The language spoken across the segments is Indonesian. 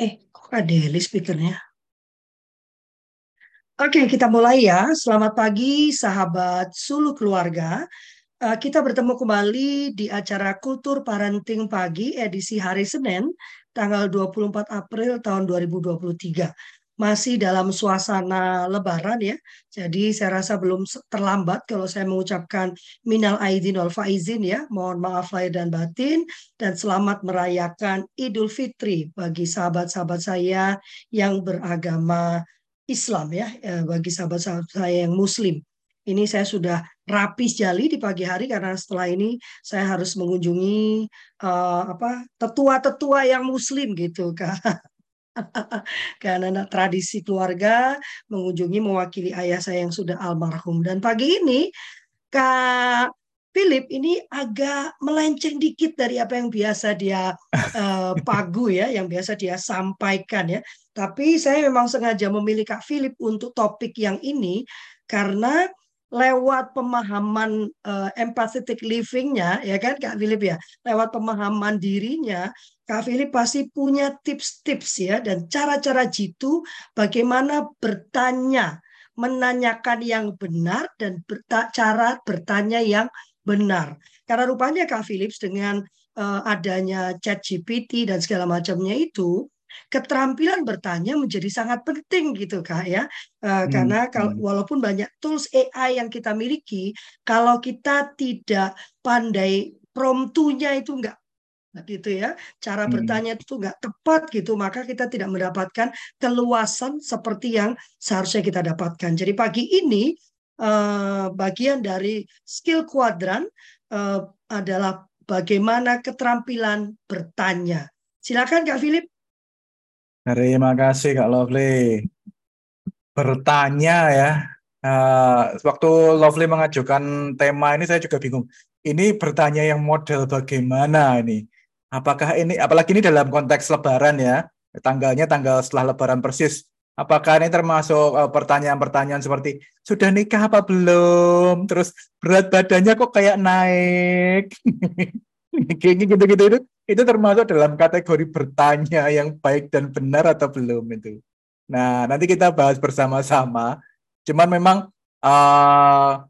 Eh, kok ada Deli speakernya? Oke, kita mulai ya. Selamat pagi, sahabat Sulu Keluarga. Eh, kita bertemu kembali di acara Kultur Parenting Pagi edisi hari Senin, tanggal 24 April tahun 2023 masih dalam suasana lebaran ya. Jadi saya rasa belum terlambat kalau saya mengucapkan minal aidin wal faizin ya. Mohon maaf lahir dan batin dan selamat merayakan Idul Fitri bagi sahabat-sahabat saya yang beragama Islam ya, eh, bagi sahabat-sahabat saya yang muslim. Ini saya sudah rapi sekali di pagi hari karena setelah ini saya harus mengunjungi uh, apa tetua-tetua yang muslim gitu karena tradisi keluarga mengunjungi mewakili ayah saya yang sudah almarhum. Dan pagi ini Kak Philip ini agak melenceng dikit dari apa yang biasa dia uh, pagu ya, yang biasa dia sampaikan ya. Tapi saya memang sengaja memilih Kak Philip untuk topik yang ini karena lewat pemahaman uh, empathetic living-nya ya kan Kak Philip ya lewat pemahaman dirinya Kak Philip pasti punya tips-tips ya dan cara-cara jitu bagaimana bertanya menanyakan yang benar dan berta cara bertanya yang benar karena rupanya Kak Philips dengan uh, adanya chat GPT dan segala macamnya itu keterampilan bertanya menjadi sangat penting gitu kak ya uh, hmm. karena kalau hmm. walaupun banyak tools AI yang kita miliki kalau kita tidak pandai promptunya itu enggak gitu ya cara hmm. bertanya itu enggak tepat gitu maka kita tidak mendapatkan keluasan seperti yang seharusnya kita dapatkan jadi pagi ini uh, bagian dari skill kuadran uh, adalah bagaimana keterampilan bertanya silakan kak Philip Terima kasih Kak Lovely. Bertanya ya, uh, waktu Lovely mengajukan tema ini saya juga bingung. Ini bertanya yang model bagaimana ini? Apakah ini, apalagi ini dalam konteks Lebaran ya, tanggalnya tanggal setelah Lebaran persis. Apakah ini termasuk pertanyaan pertanyaan-pertanyaan seperti sudah nikah apa belum? Terus berat badannya kok kayak naik? Kayak gitu-gitu itu itu termasuk dalam kategori bertanya yang baik dan benar atau belum itu. Nah, nanti kita bahas bersama-sama. Cuman memang uh,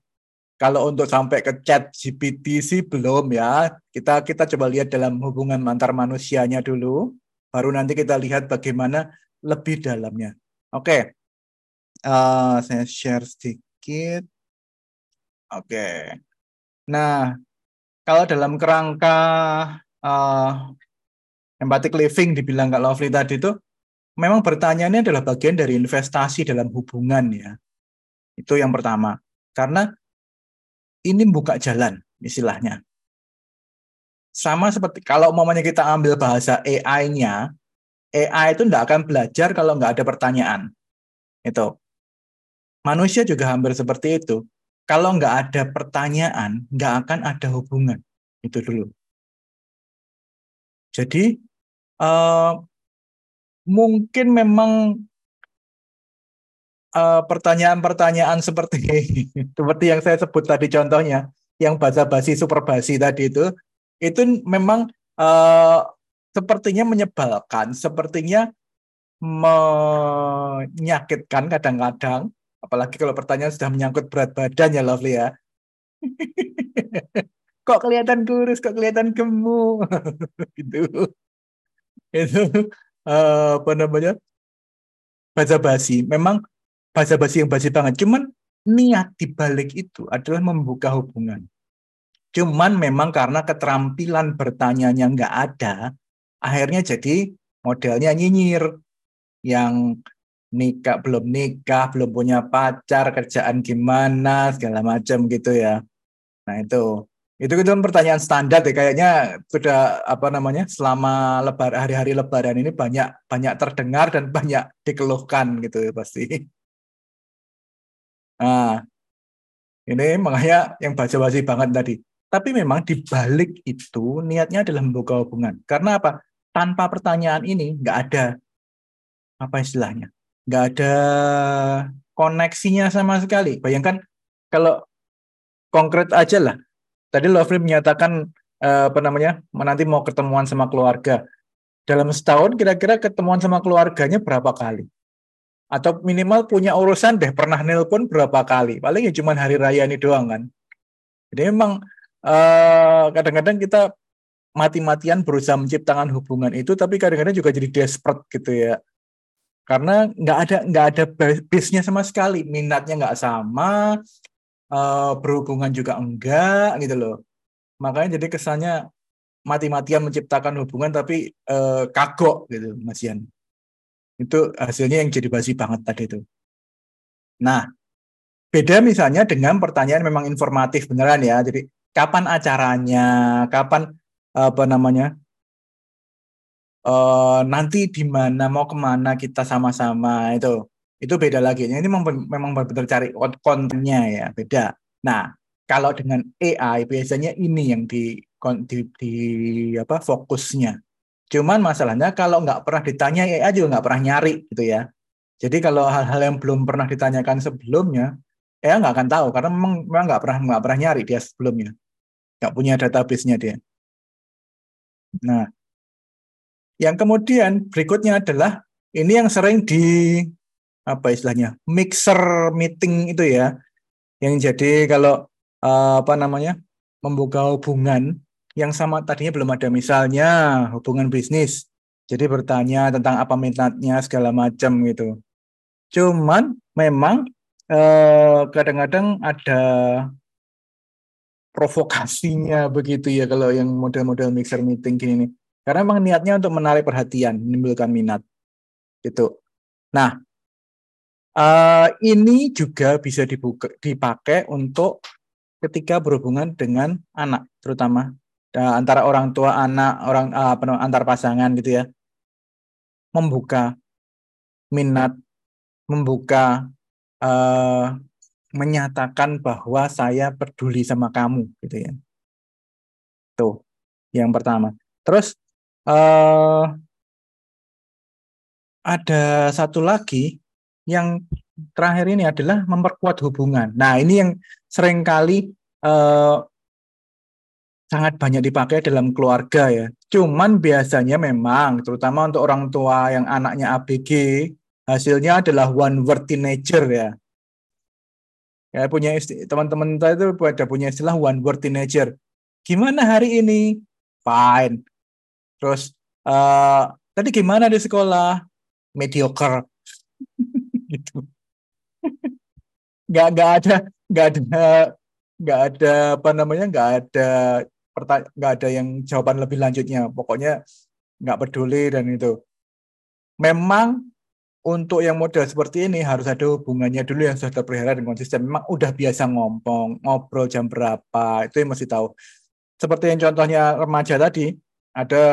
kalau untuk sampai ke chat GPT sih belum ya. Kita kita coba lihat dalam hubungan antar manusianya dulu, baru nanti kita lihat bagaimana lebih dalamnya. Oke, okay. uh, saya share sedikit. Oke, okay. nah kalau dalam kerangka uh, empathic living dibilang Kak Lovely tadi itu memang bertanya ini adalah bagian dari investasi dalam hubungan ya. Itu yang pertama. Karena ini buka jalan istilahnya. Sama seperti kalau umpamanya kita ambil bahasa AI-nya, AI itu tidak akan belajar kalau nggak ada pertanyaan. Itu. Manusia juga hampir seperti itu. Kalau nggak ada pertanyaan, nggak akan ada hubungan. Itu dulu. Jadi uh, mungkin memang pertanyaan pertanyaan-pertanyaan seperti seperti yang saya sebut tadi contohnya, yang bahasa basi super basi tadi itu, itu memang uh, sepertinya menyebalkan, sepertinya menyakitkan kadang-kadang, apalagi kalau pertanyaan sudah menyangkut berat badan ya Lovely ya. kok kelihatan kurus, kok kelihatan gemuk, gitu. Itu uh, apa namanya? Bahasa basi. Memang bahasa basi yang basi banget. Cuman niat dibalik itu adalah membuka hubungan. Cuman memang karena keterampilan bertanyanya nggak ada, akhirnya jadi modelnya nyinyir. Yang nikah belum nikah, belum punya pacar, kerjaan gimana, segala macam gitu ya. Nah itu itu kan pertanyaan standar ya kayaknya sudah apa namanya selama lebar hari-hari lebaran ini banyak banyak terdengar dan banyak dikeluhkan gitu ya pasti. Nah, ini makanya yang basa-basi banget tadi. Tapi memang di balik itu niatnya adalah membuka hubungan. Karena apa? Tanpa pertanyaan ini nggak ada apa istilahnya, nggak ada koneksinya sama sekali. Bayangkan kalau konkret aja lah, Tadi Lovely menyatakan uh, apa namanya nanti mau ketemuan sama keluarga dalam setahun kira-kira ketemuan sama keluarganya berapa kali? Atau minimal punya urusan deh pernah nelpon berapa kali? Paling ya cuma hari raya ini doang kan. Jadi memang eh, kadang-kadang kita mati-matian berusaha menciptakan hubungan itu, tapi kadang-kadang juga jadi desperate gitu ya. Karena nggak ada nggak ada base-nya sama sekali, minatnya nggak sama, uh, berhubungan juga enggak gitu loh. Makanya jadi kesannya mati-matian menciptakan hubungan tapi uh, kagok gitu Mas Ian. Itu hasilnya yang jadi basi banget tadi itu. Nah, beda misalnya dengan pertanyaan memang informatif beneran ya. Jadi kapan acaranya, kapan apa namanya, uh, nanti di mana, mau ke mana kita sama-sama itu. Itu beda lagi. Ini memang memang benar-benar cari kontennya ya, beda. Nah, kalau dengan AI biasanya ini yang di di, di apa fokusnya. Cuman masalahnya kalau nggak pernah ditanya AI juga nggak pernah nyari gitu ya. Jadi kalau hal-hal yang belum pernah ditanyakan sebelumnya, AI nggak akan tahu karena memang memang nggak pernah nggak pernah nyari dia sebelumnya, nggak punya database-nya dia. Nah, yang kemudian berikutnya adalah ini yang sering di apa istilahnya mixer meeting itu ya, yang jadi kalau uh, apa namanya membuka hubungan yang sama tadinya belum ada. Misalnya hubungan bisnis jadi bertanya tentang apa minatnya segala macam gitu. Cuman memang eh, kadang-kadang ada provokasinya begitu ya kalau yang model-model mixer meeting gini nih. Karena memang niatnya untuk menarik perhatian menimbulkan minat gitu. Nah uh, ini juga bisa dibuka, dipakai untuk ketika berhubungan dengan anak terutama uh, antara orang tua anak orang uh, antar pasangan gitu ya. Membuka minat membuka uh, menyatakan bahwa saya peduli sama kamu gitu ya. Tuh yang pertama. Terus uh, ada satu lagi yang terakhir ini adalah memperkuat hubungan. Nah, ini yang sering kali eh, sangat banyak dipakai dalam keluarga ya. Cuman biasanya memang, terutama untuk orang tua yang anaknya ABG, hasilnya adalah one word teenager ya. Ya punya teman-teman kita itu ada punya istilah one word teenager. Gimana hari ini? Fine. Terus uh, tadi gimana di sekolah? Mediocre. gitu nggak nggak ada nggak ada nggak ada apa namanya nggak ada nggak ada yang jawaban lebih lanjutnya pokoknya nggak peduli dan itu memang untuk yang model seperti ini harus ada hubungannya dulu yang sudah terpelihara dan konsisten. Memang udah biasa ngompong, ngobrol jam berapa, itu yang mesti tahu. Seperti yang contohnya remaja tadi, ada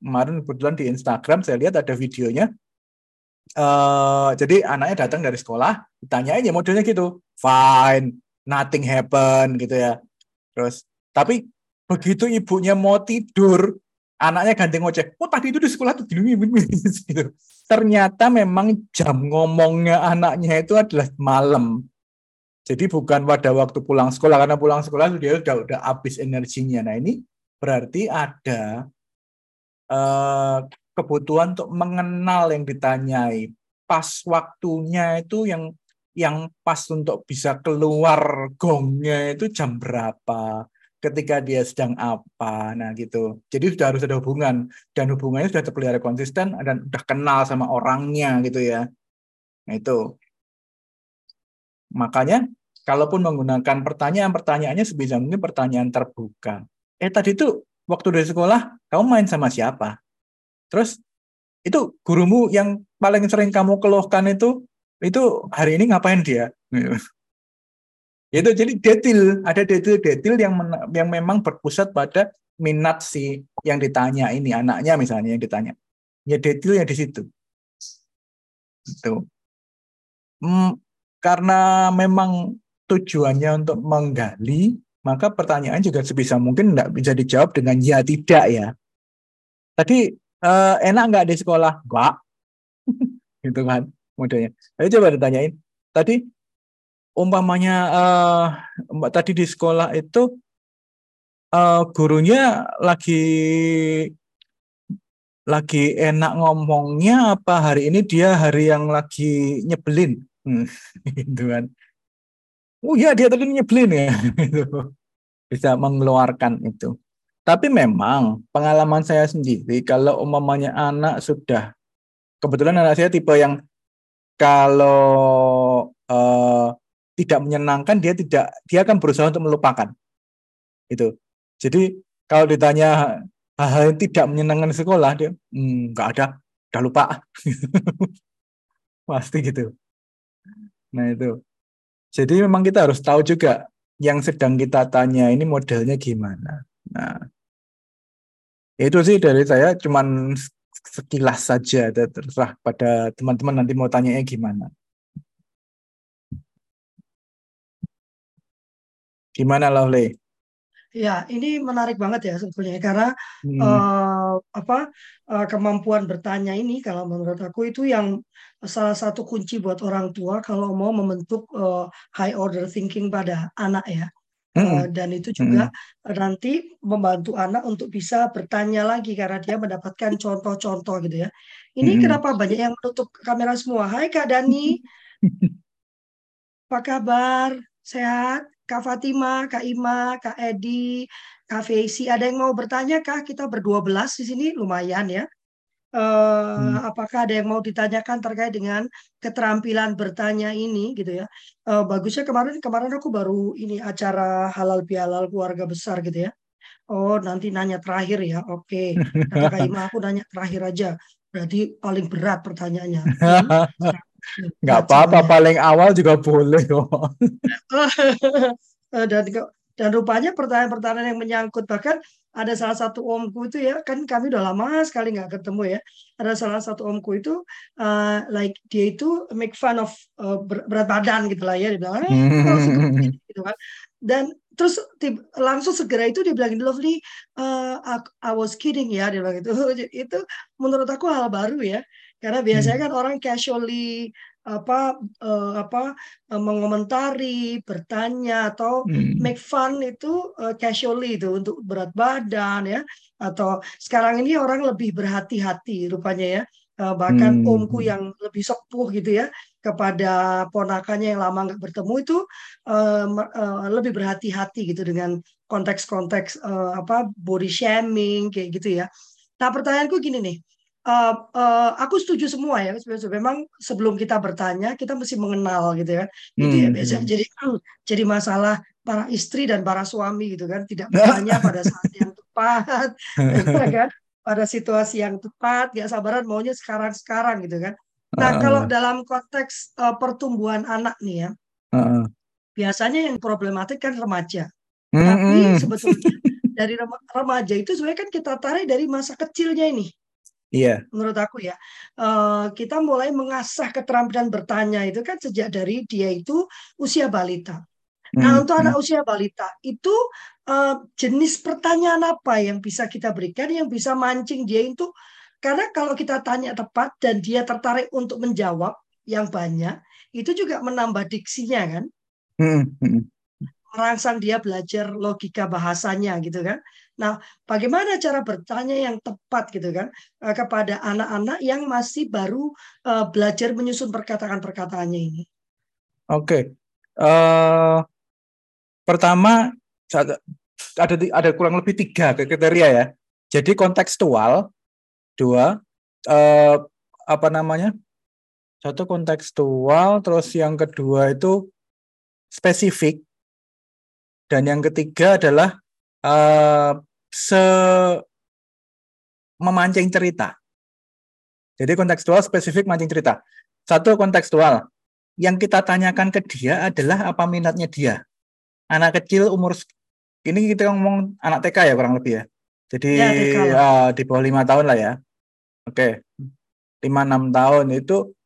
kemarin kebetulan di Instagram saya lihat ada videonya uh, jadi anaknya datang dari sekolah, ditanya aja modelnya gitu, fine, nothing happen gitu ya. Terus, tapi begitu ibunya mau tidur, anaknya ganti ngoceh, oh tadi itu di sekolah tuh gitu. Ternyata memang jam ngomongnya anaknya itu adalah malam. Jadi bukan pada waktu pulang sekolah, karena pulang sekolah dia udah udah habis energinya. Nah ini berarti ada uh, kebutuhan untuk mengenal yang ditanyai. Pas waktunya itu yang yang pas untuk bisa keluar gongnya itu jam berapa, ketika dia sedang apa, nah gitu. Jadi sudah harus ada hubungan dan hubungannya sudah terpelihara konsisten dan sudah kenal sama orangnya gitu ya. Nah itu. Makanya kalaupun menggunakan pertanyaan, pertanyaannya sebisa mungkin pertanyaan terbuka. Eh tadi tuh waktu dari sekolah kamu main sama siapa? Terus itu gurumu yang paling sering kamu keluhkan itu itu hari ini ngapain dia? itu jadi detail, ada detail-detail yang yang memang berpusat pada minat si yang ditanya ini anaknya misalnya yang ditanya. Ya detailnya di situ. Itu. Hmm, karena memang tujuannya untuk menggali, maka pertanyaan juga sebisa mungkin tidak bisa dijawab dengan ya tidak ya. Tadi uh, enak nggak di sekolah? Enggak. gitu kan modelnya. Ayo coba ditanyain. Tadi umpamanya uh, mbak tadi di sekolah itu uh, gurunya lagi lagi enak ngomongnya apa hari ini dia hari yang lagi nyebelin? Hmm, gitu kan. Oh iya dia tadi nyebelin ya gitu. bisa mengeluarkan itu. Tapi memang pengalaman saya sendiri kalau umpamanya anak sudah kebetulan anak saya tipe yang kalau uh, tidak menyenangkan dia tidak dia akan berusaha untuk melupakan. Itu jadi kalau ditanya hal-hal yang tidak menyenangkan sekolah dia hmm, nggak ada udah lupa. Pasti gitu. Nah itu. Jadi memang kita harus tahu juga yang sedang kita tanya ini modelnya gimana. Nah itu sih dari saya cuman sekilas saja terserah pada teman-teman nanti mau tanya gimana gimana Lovely Ya, ini menarik banget ya sebetulnya karena hmm. uh, apa uh, kemampuan bertanya ini kalau menurut aku itu yang salah satu kunci buat orang tua kalau mau membentuk uh, high order thinking pada anak ya. Hmm. Uh, dan itu juga hmm. nanti membantu anak untuk bisa bertanya lagi karena dia mendapatkan contoh-contoh gitu ya. Ini hmm. kenapa banyak yang menutup kamera semua? Hai Kak Dani, apa kabar? Sehat? Kak Fatima, Kak Ima, Kak Edi, Kak Feisi, ada yang mau bertanya kah? Kita berdua belas di sini lumayan ya. Uh, hmm. Apakah ada yang mau ditanyakan terkait dengan keterampilan bertanya ini gitu ya? Uh, bagusnya kemarin kemarin aku baru ini acara halal bihalal keluarga besar gitu ya. Oh nanti nanya terakhir ya, oke. Kata Kak Ima aku nanya terakhir aja. Berarti paling berat pertanyaannya. Hmm? Nggak apa-apa, paling awal juga boleh kok. Eh, dan dan rupanya pertanyaan-pertanyaan yang menyangkut bahkan ada salah satu omku itu ya kan kami udah lama sekali nggak ketemu ya ada salah satu omku itu uh, like dia itu make fun of uh, berat badan gitu lah ya dia bilang eh, gitu kan. Dan terus langsung segera itu dia bilang lovely uh, I was kidding ya dia bilang itu itu menurut aku hal baru ya karena biasanya hmm. kan orang casually apa uh, apa uh, mengomentari, bertanya atau hmm. make fun itu uh, casually itu untuk berat badan ya atau sekarang ini orang lebih berhati-hati rupanya ya uh, bahkan hmm. omku yang lebih sepuh gitu ya kepada ponakannya yang lama nggak bertemu itu uh, uh, lebih berhati-hati gitu dengan konteks-konteks uh, apa body shaming kayak gitu ya. Nah pertanyaanku gini nih, uh, uh, aku setuju semua ya. Memang sebelum kita bertanya kita mesti mengenal gitu ya. Hmm. Itu ya hmm, biasa hmm. jadi jadi masalah para istri dan para suami gitu kan tidak bertanya pada saat yang tepat, ya kan? Pada situasi yang tepat, gak sabaran maunya sekarang-sekarang gitu kan. Nah uh. kalau dalam konteks uh, pertumbuhan anak nih ya, uh. biasanya yang problematik kan remaja. Mm -hmm. Tapi sebetulnya dari remaja itu sebenarnya kan kita tarik dari masa kecilnya ini. Iya. Menurut aku ya, uh, kita mulai mengasah keterampilan bertanya itu kan sejak dari dia itu usia balita. Nah, hmm. untuk anak hmm. usia balita itu uh, jenis pertanyaan apa yang bisa kita berikan yang bisa mancing dia itu karena kalau kita tanya tepat dan dia tertarik untuk menjawab yang banyak, itu juga menambah diksinya kan. Hmm merangsang dia belajar logika bahasanya gitu kan. Nah, bagaimana cara bertanya yang tepat gitu kan eh, kepada anak-anak yang masih baru uh, belajar menyusun perkataan-perkataannya ini? Oke, okay. uh, eh, pertama ada ada kurang lebih tiga kriteria ya. Jadi kontekstual, dua uh, apa namanya? Satu kontekstual, terus yang kedua itu spesifik, dan yang ketiga adalah uh, se memancing cerita. Jadi kontekstual spesifik mancing cerita. Satu kontekstual. Yang kita tanyakan ke dia adalah apa minatnya dia. Anak kecil umur ini kita ngomong anak TK ya kurang lebih ya. Jadi ya, uh, di bawah lima tahun lah ya. Oke, lima enam tahun itu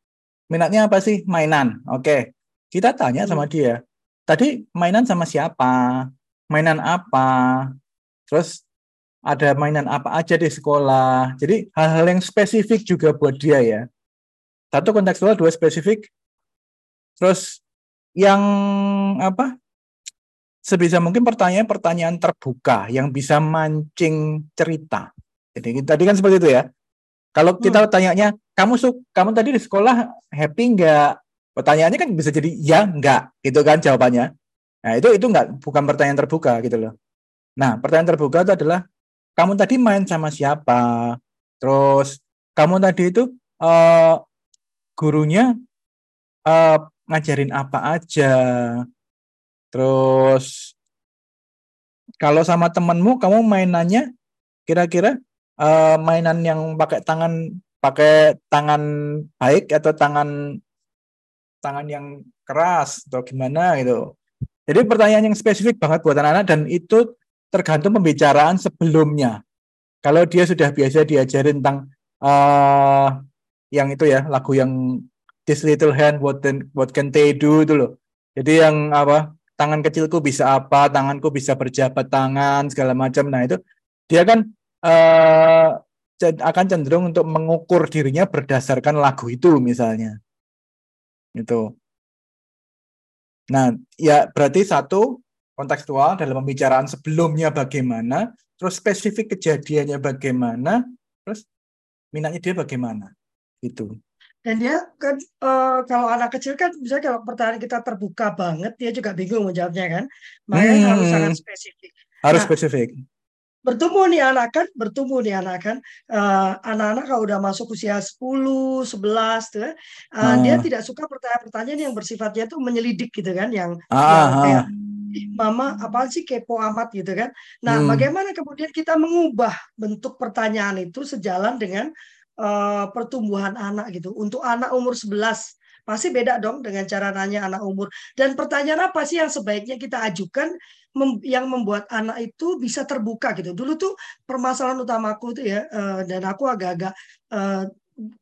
minatnya apa sih? Mainan. Oke, kita tanya sama hmm. dia tadi mainan sama siapa, mainan apa, terus ada mainan apa aja di sekolah. Jadi hal-hal yang spesifik juga buat dia ya. Satu kontekstual, dua spesifik. Terus yang apa? Sebisa mungkin pertanyaan-pertanyaan terbuka yang bisa mancing cerita. Jadi tadi kan seperti itu ya. Kalau kita hmm. tanyanya, kamu su kamu tadi di sekolah happy nggak? Pertanyaannya kan bisa jadi ya nggak, gitu kan jawabannya. Nah itu itu nggak bukan pertanyaan terbuka gitu loh. Nah pertanyaan terbuka itu adalah kamu tadi main sama siapa? Terus kamu tadi itu uh, gurunya uh, ngajarin apa aja? Terus kalau sama temenmu kamu mainannya kira-kira uh, mainan yang pakai tangan pakai tangan baik atau tangan tangan yang keras atau gimana gitu. Jadi pertanyaan yang spesifik banget buat anak-anak dan itu tergantung pembicaraan sebelumnya. Kalau dia sudah biasa diajarin tentang uh, yang itu ya lagu yang This Little Hand What Can, What Can They Do itu loh. Jadi yang apa tangan kecilku bisa apa, tanganku bisa berjabat tangan segala macam. Nah itu dia kan uh, akan cenderung untuk mengukur dirinya berdasarkan lagu itu misalnya. Itu. Nah, ya berarti satu kontekstual dalam pembicaraan sebelumnya bagaimana, terus spesifik kejadiannya bagaimana, terus minatnya dia bagaimana. Itu. Dan dia kan uh, kalau anak kecil kan misalnya kalau pertanyaan kita terbuka banget, dia juga bingung menjawabnya kan. Makanya hmm. harus sangat spesifik. Harus nah, spesifik bertumbuh nih anak kan bertumbuh nih anak kan uh, anak-anak kalau udah masuk usia 10 11 tuh uh, dia tidak suka pertanyaan-pertanyaan yang bersifatnya tuh menyelidik gitu kan yang, uh, yang kayak mama apa sih kepo amat gitu kan. Nah hmm. bagaimana kemudian kita mengubah bentuk pertanyaan itu sejalan dengan uh, pertumbuhan anak gitu. Untuk anak umur 11 pasti beda dong dengan cara nanya anak umur dan pertanyaan apa sih yang sebaiknya kita ajukan mem yang membuat anak itu bisa terbuka gitu. Dulu tuh permasalahan utamaku tuh ya uh, dan aku agak-agak uh,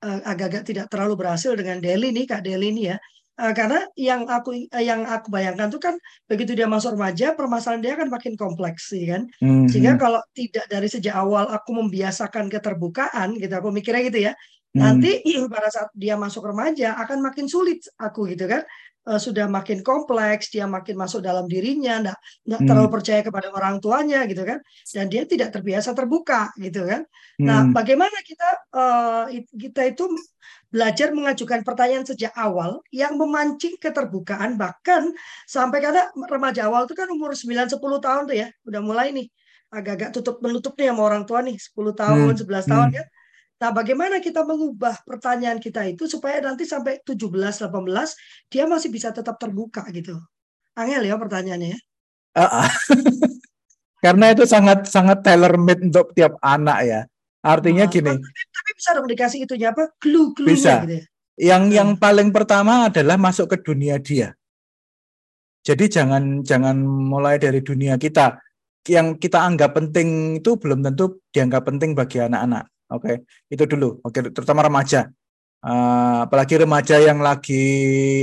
agak-agak tidak terlalu berhasil dengan Deli nih Kak Deli nih ya. Uh, karena yang aku yang aku bayangkan tuh kan begitu dia masuk remaja permasalahan dia akan makin kompleks sih kan mm-hmm. sehingga kalau tidak dari sejak awal aku membiasakan keterbukaan gitu aku mikirnya gitu ya mm. nanti pada saat dia masuk remaja akan makin sulit aku gitu kan uh, sudah makin kompleks, dia makin masuk dalam dirinya, nggak nggak hmm. terlalu percaya kepada orang tuanya gitu kan, dan dia tidak terbiasa terbuka gitu kan. Nah, hmm. bagaimana kita uh, kita itu belajar mengajukan pertanyaan sejak awal yang memancing keterbukaan bahkan sampai kata remaja awal itu kan umur 9 10 tahun tuh ya, udah mulai nih agak-agak tutup menutup nih sama orang tua nih 10 tahun, hmm. 11 tahun hmm. kan Nah, bagaimana kita mengubah pertanyaan kita itu supaya nanti sampai 17 18 dia masih bisa tetap terbuka gitu. Angel ya pertanyaannya ya. Uh, Karena itu sangat sangat tailor made untuk tiap anak ya. Artinya nah, gini. Tapi, bisa dong dikasih itunya apa? Clue-clue bisa. gitu ya. Yang hmm. yang paling pertama adalah masuk ke dunia dia. Jadi jangan jangan mulai dari dunia kita. Yang kita anggap penting itu belum tentu dianggap penting bagi anak-anak. Oke, okay. itu dulu. Oke, okay. terutama remaja. Uh, apalagi remaja yang lagi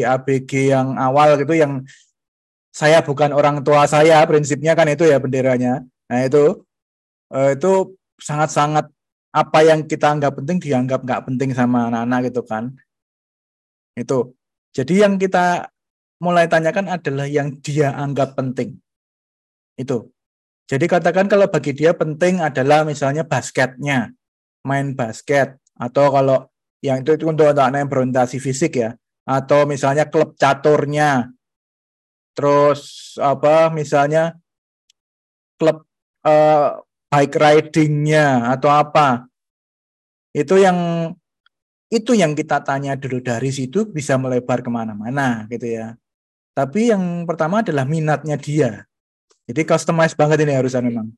ABG yang awal gitu yang saya bukan orang tua saya prinsipnya kan itu ya benderanya. Nah, itu uh, itu sangat-sangat apa yang kita anggap penting dianggap nggak penting sama anak-anak gitu kan. Itu. Jadi yang kita mulai tanyakan adalah yang dia anggap penting. Itu. Jadi katakan kalau bagi dia penting adalah misalnya basketnya main basket atau kalau yang itu, itu untuk anak yang berorientasi fisik ya atau misalnya klub caturnya. Terus apa misalnya klub uh, bike ridingnya atau apa. Itu yang itu yang kita tanya dulu dari situ bisa melebar ke mana-mana gitu ya. Tapi yang pertama adalah minatnya dia. Jadi customize banget ini harusan memang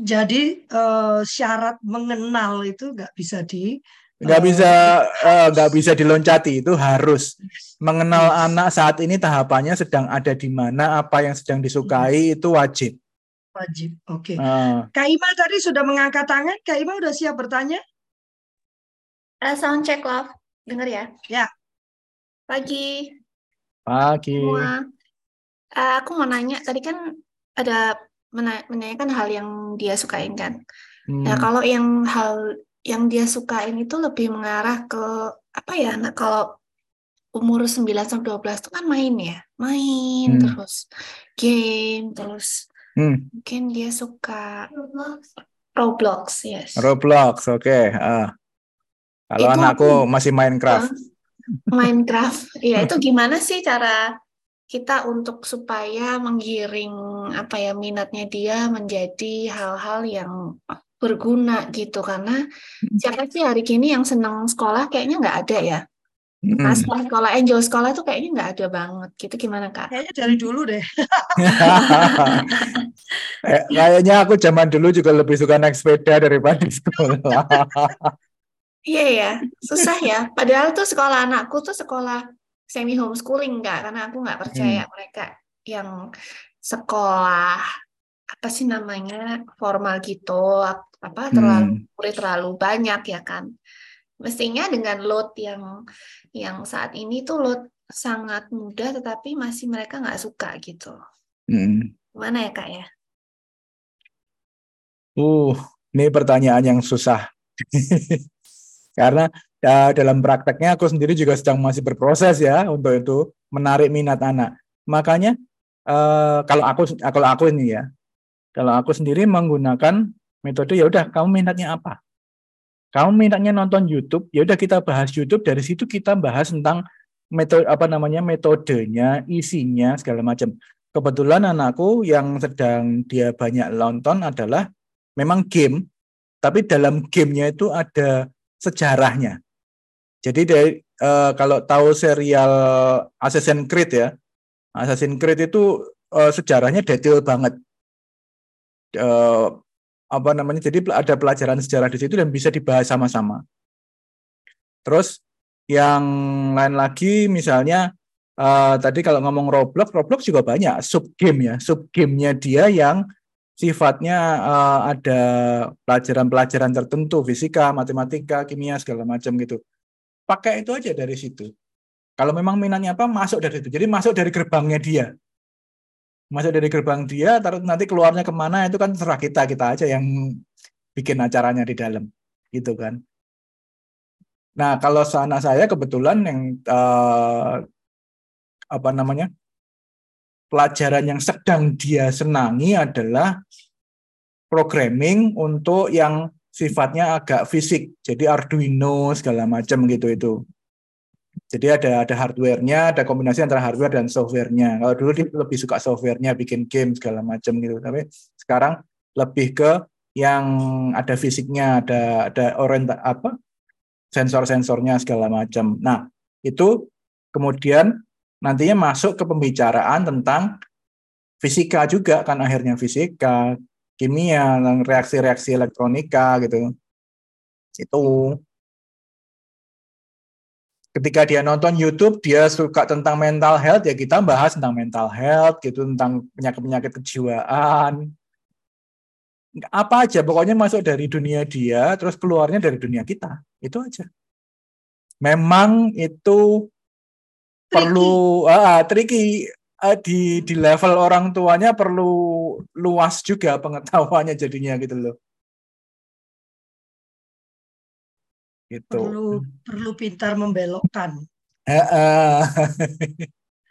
jadi uh, syarat mengenal itu nggak bisa di nggak uh, bisa eh, nggak uh, bisa diloncati itu harus. Mengenal yes. anak saat ini tahapannya sedang ada di mana apa yang sedang disukai itu wajib. Wajib oke. Okay. uh. Kak Ima tadi sudah mengangkat tangan. Kak Ima udah siap bertanya? Uh, sound check love. Dengar ya? Ya. Pagi. Pagi. Semua. Uh, aku mau nanya tadi kan ada menanyakan hal yang dia sukain kan. Hmm. Nah, kalau yang hal yang dia sukain itu lebih mengarah ke apa ya? Nah, kalau umur 9 sampai 12 itu kan main ya. Main hmm. terus game terus hmm. mungkin dia suka Roblox, yes. Roblox, oke. Okay. Uh. Kalau itu anakku aku, masih Minecraft. Uh, Minecraft, ya itu gimana sih cara kita untuk supaya menggiring apa ya minatnya dia menjadi hal-hal yang berguna gitu karena hmm. siapa sih hari ini yang senang sekolah kayaknya nggak ada ya Nah, sekolah sekolah angel sekolah tuh kayaknya nggak ada banget gitu gimana kak? Kayaknya dari dulu deh. kayaknya aku zaman dulu juga lebih suka naik sepeda daripada sekolah. Iya ya, susah ya. Padahal tuh sekolah anakku tuh sekolah semi homeschooling nggak, karena aku nggak percaya hmm. mereka yang sekolah apa sih namanya formal gitu, apa terlalu hmm. terlalu banyak ya kan. Mestinya dengan load yang yang saat ini tuh load sangat mudah, tetapi masih mereka nggak suka gitu. Hmm. Gimana ya kak ya? Uh, ini pertanyaan yang susah. Karena ya, dalam prakteknya aku sendiri juga sedang masih berproses ya untuk itu menarik minat anak. Makanya uh, kalau aku kalau aku ini ya, kalau aku sendiri menggunakan metode ya udah kamu minatnya apa? Kamu minatnya nonton YouTube, ya udah kita bahas YouTube dari situ kita bahas tentang metode apa namanya metodenya, isinya segala macam. Kebetulan anakku yang sedang dia banyak nonton adalah memang game, tapi dalam gamenya itu ada sejarahnya. Jadi dari uh, kalau tahu serial Assassin's Creed ya, Assassin's Creed itu uh, sejarahnya detail banget. Uh, apa namanya? Jadi ada pelajaran sejarah di situ dan bisa dibahas sama-sama. Terus yang lain lagi misalnya uh, tadi kalau ngomong Roblox, Roblox juga banyak sub game ya, sub gamenya dia yang sifatnya uh, ada pelajaran-pelajaran tertentu, fisika, matematika, kimia segala macam gitu. Pakai itu aja dari situ. Kalau memang minatnya apa, masuk dari itu. Jadi masuk dari gerbangnya dia. Masuk dari gerbang dia, taruh nanti keluarnya ke mana itu kan serah kita kita aja yang bikin acaranya di dalam, gitu kan. Nah kalau sana saya kebetulan yang uh, apa namanya pelajaran yang sedang dia senangi adalah programming untuk yang sifatnya agak fisik. Jadi Arduino segala macam gitu itu. Jadi ada ada hardware-nya, ada kombinasi antara hardware dan software-nya. Kalau dulu dia lebih suka software-nya, bikin game segala macam gitu. Tapi sekarang lebih ke yang ada fisiknya, ada ada orient apa sensor-sensornya segala macam. Nah, itu kemudian nantinya masuk ke pembicaraan tentang fisika juga kan akhirnya fisika, kimia, reaksi-reaksi elektronika gitu. Itu. Ketika dia nonton YouTube dia suka tentang mental health ya kita bahas tentang mental health gitu tentang penyakit-penyakit kejiwaan. Apa aja pokoknya masuk dari dunia dia terus keluarnya dari dunia kita. Itu aja. Memang itu perlu ah, tricky uh, di di level orang tuanya perlu luas juga pengetahuannya jadinya gitu loh. Gitu. Perlu perlu pintar membelokkan.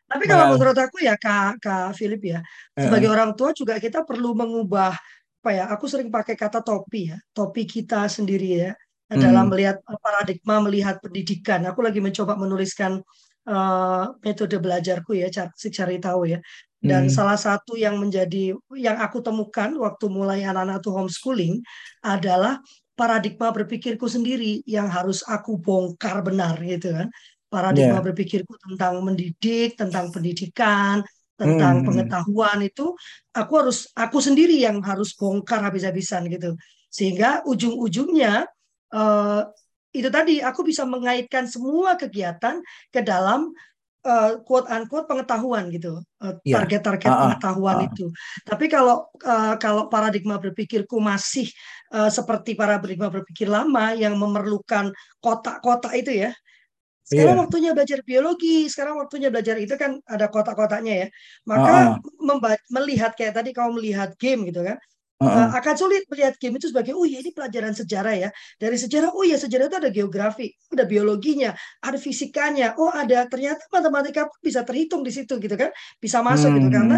Tapi kalau nah. menurut aku ya Kak Kak Philip ya, sebagai uh. orang tua juga kita perlu mengubah apa ya? Aku sering pakai kata topi ya, topi kita sendiri ya adalah hmm. melihat paradigma melihat pendidikan. Aku lagi mencoba menuliskan uh, metode belajarku ya si cari tahu ya dan hmm. salah satu yang menjadi yang aku temukan waktu mulai anak-anak tuh homeschooling adalah paradigma berpikirku sendiri yang harus aku bongkar benar gitu kan paradigma yeah. berpikirku tentang mendidik tentang pendidikan tentang hmm. pengetahuan itu aku harus aku sendiri yang harus bongkar habis-habisan gitu sehingga ujung-ujungnya uh, itu tadi aku bisa mengaitkan semua kegiatan ke dalam uh, quote unquote pengetahuan gitu. Uh, target-target uh, pengetahuan uh, itu. Tapi kalau uh, kalau paradigma berpikirku masih uh, seperti paradigma berpikir lama yang memerlukan kotak-kotak itu ya. Sekarang yeah. waktunya belajar biologi, sekarang waktunya belajar itu kan ada kotak-kotaknya ya. Maka uh, melihat kayak tadi kamu melihat game gitu kan, Uh, akan sulit melihat game itu sebagai oh ya ini pelajaran sejarah ya dari sejarah oh ya sejarah itu ada geografi ada biologinya ada fisikanya oh ada ternyata matematika pun bisa terhitung di situ gitu kan bisa masuk hmm. gitu karena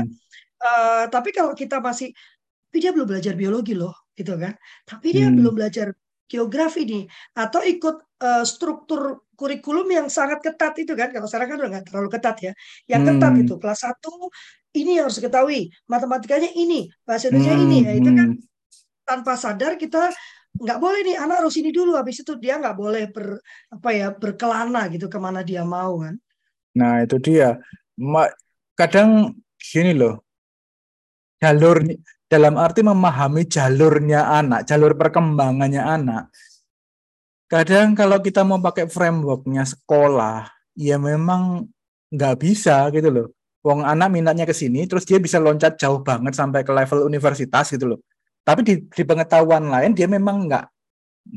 uh, tapi kalau kita masih dia belum belajar biologi loh gitu kan. Tapi dia hmm. belum belajar geografi nih atau ikut uh, struktur kurikulum yang sangat ketat itu kan kalau sekarang kan udah nggak terlalu ketat ya yang ketat hmm. itu kelas satu ini harus diketahui matematikanya ini bahasa Indonesia hmm. ini ya itu kan hmm. tanpa sadar kita nggak boleh nih anak harus ini dulu habis itu dia nggak boleh ber apa ya berkelana gitu ke mana dia mau kan nah itu dia kadang gini loh jalur dalam arti memahami jalurnya anak, jalur perkembangannya anak. Kadang kalau kita mau pakai frameworknya sekolah, ya memang nggak bisa gitu loh. Wong anak minatnya ke sini, terus dia bisa loncat jauh banget sampai ke level universitas gitu loh. Tapi di, di pengetahuan lain dia memang nggak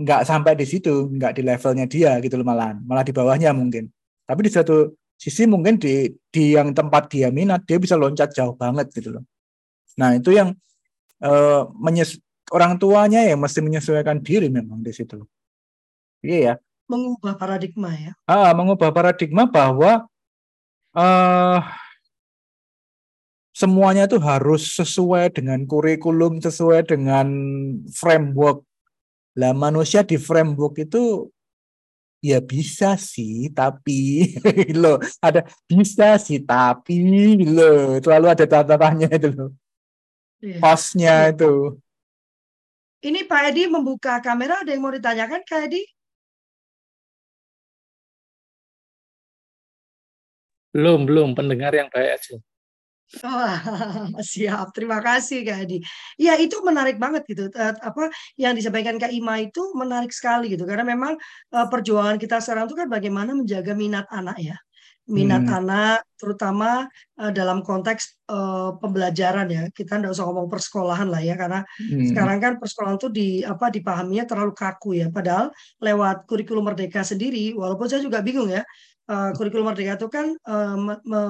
nggak sampai di situ, nggak di levelnya dia gitu loh malah, malah di bawahnya mungkin. Tapi di satu sisi mungkin di di yang tempat dia minat dia bisa loncat jauh banget gitu loh. Nah itu yang uh, menyes orang tuanya yang mesti menyesuaikan diri memang di situ. Iya ya. Mengubah paradigma ya. Ah, mengubah paradigma bahwa uh, semuanya itu harus sesuai dengan kurikulum, sesuai dengan framework. Lah manusia di framework itu ya bisa sih, tapi lo ada bisa sih, tapi lo selalu ada catatannya itu loh. Pasnya itu. Ini Pak Edi membuka kamera, ada yang mau ditanyakan Kak Edi? Belum, belum. Pendengar yang baik aja. Oh, siap, terima kasih Kak Edi. Ya itu menarik banget gitu. Apa yang disampaikan Kak Ima itu menarik sekali gitu. Karena memang uh, perjuangan kita sekarang itu kan bagaimana menjaga minat anak ya minat hmm. anak, terutama uh, dalam konteks uh, pembelajaran ya. Kita tidak usah ngomong persekolahan lah ya, karena hmm. sekarang kan persekolahan itu di apa dipahaminya terlalu kaku ya. Padahal lewat kurikulum merdeka sendiri, walaupun saya juga bingung ya, uh, kurikulum merdeka itu kan uh, me, me,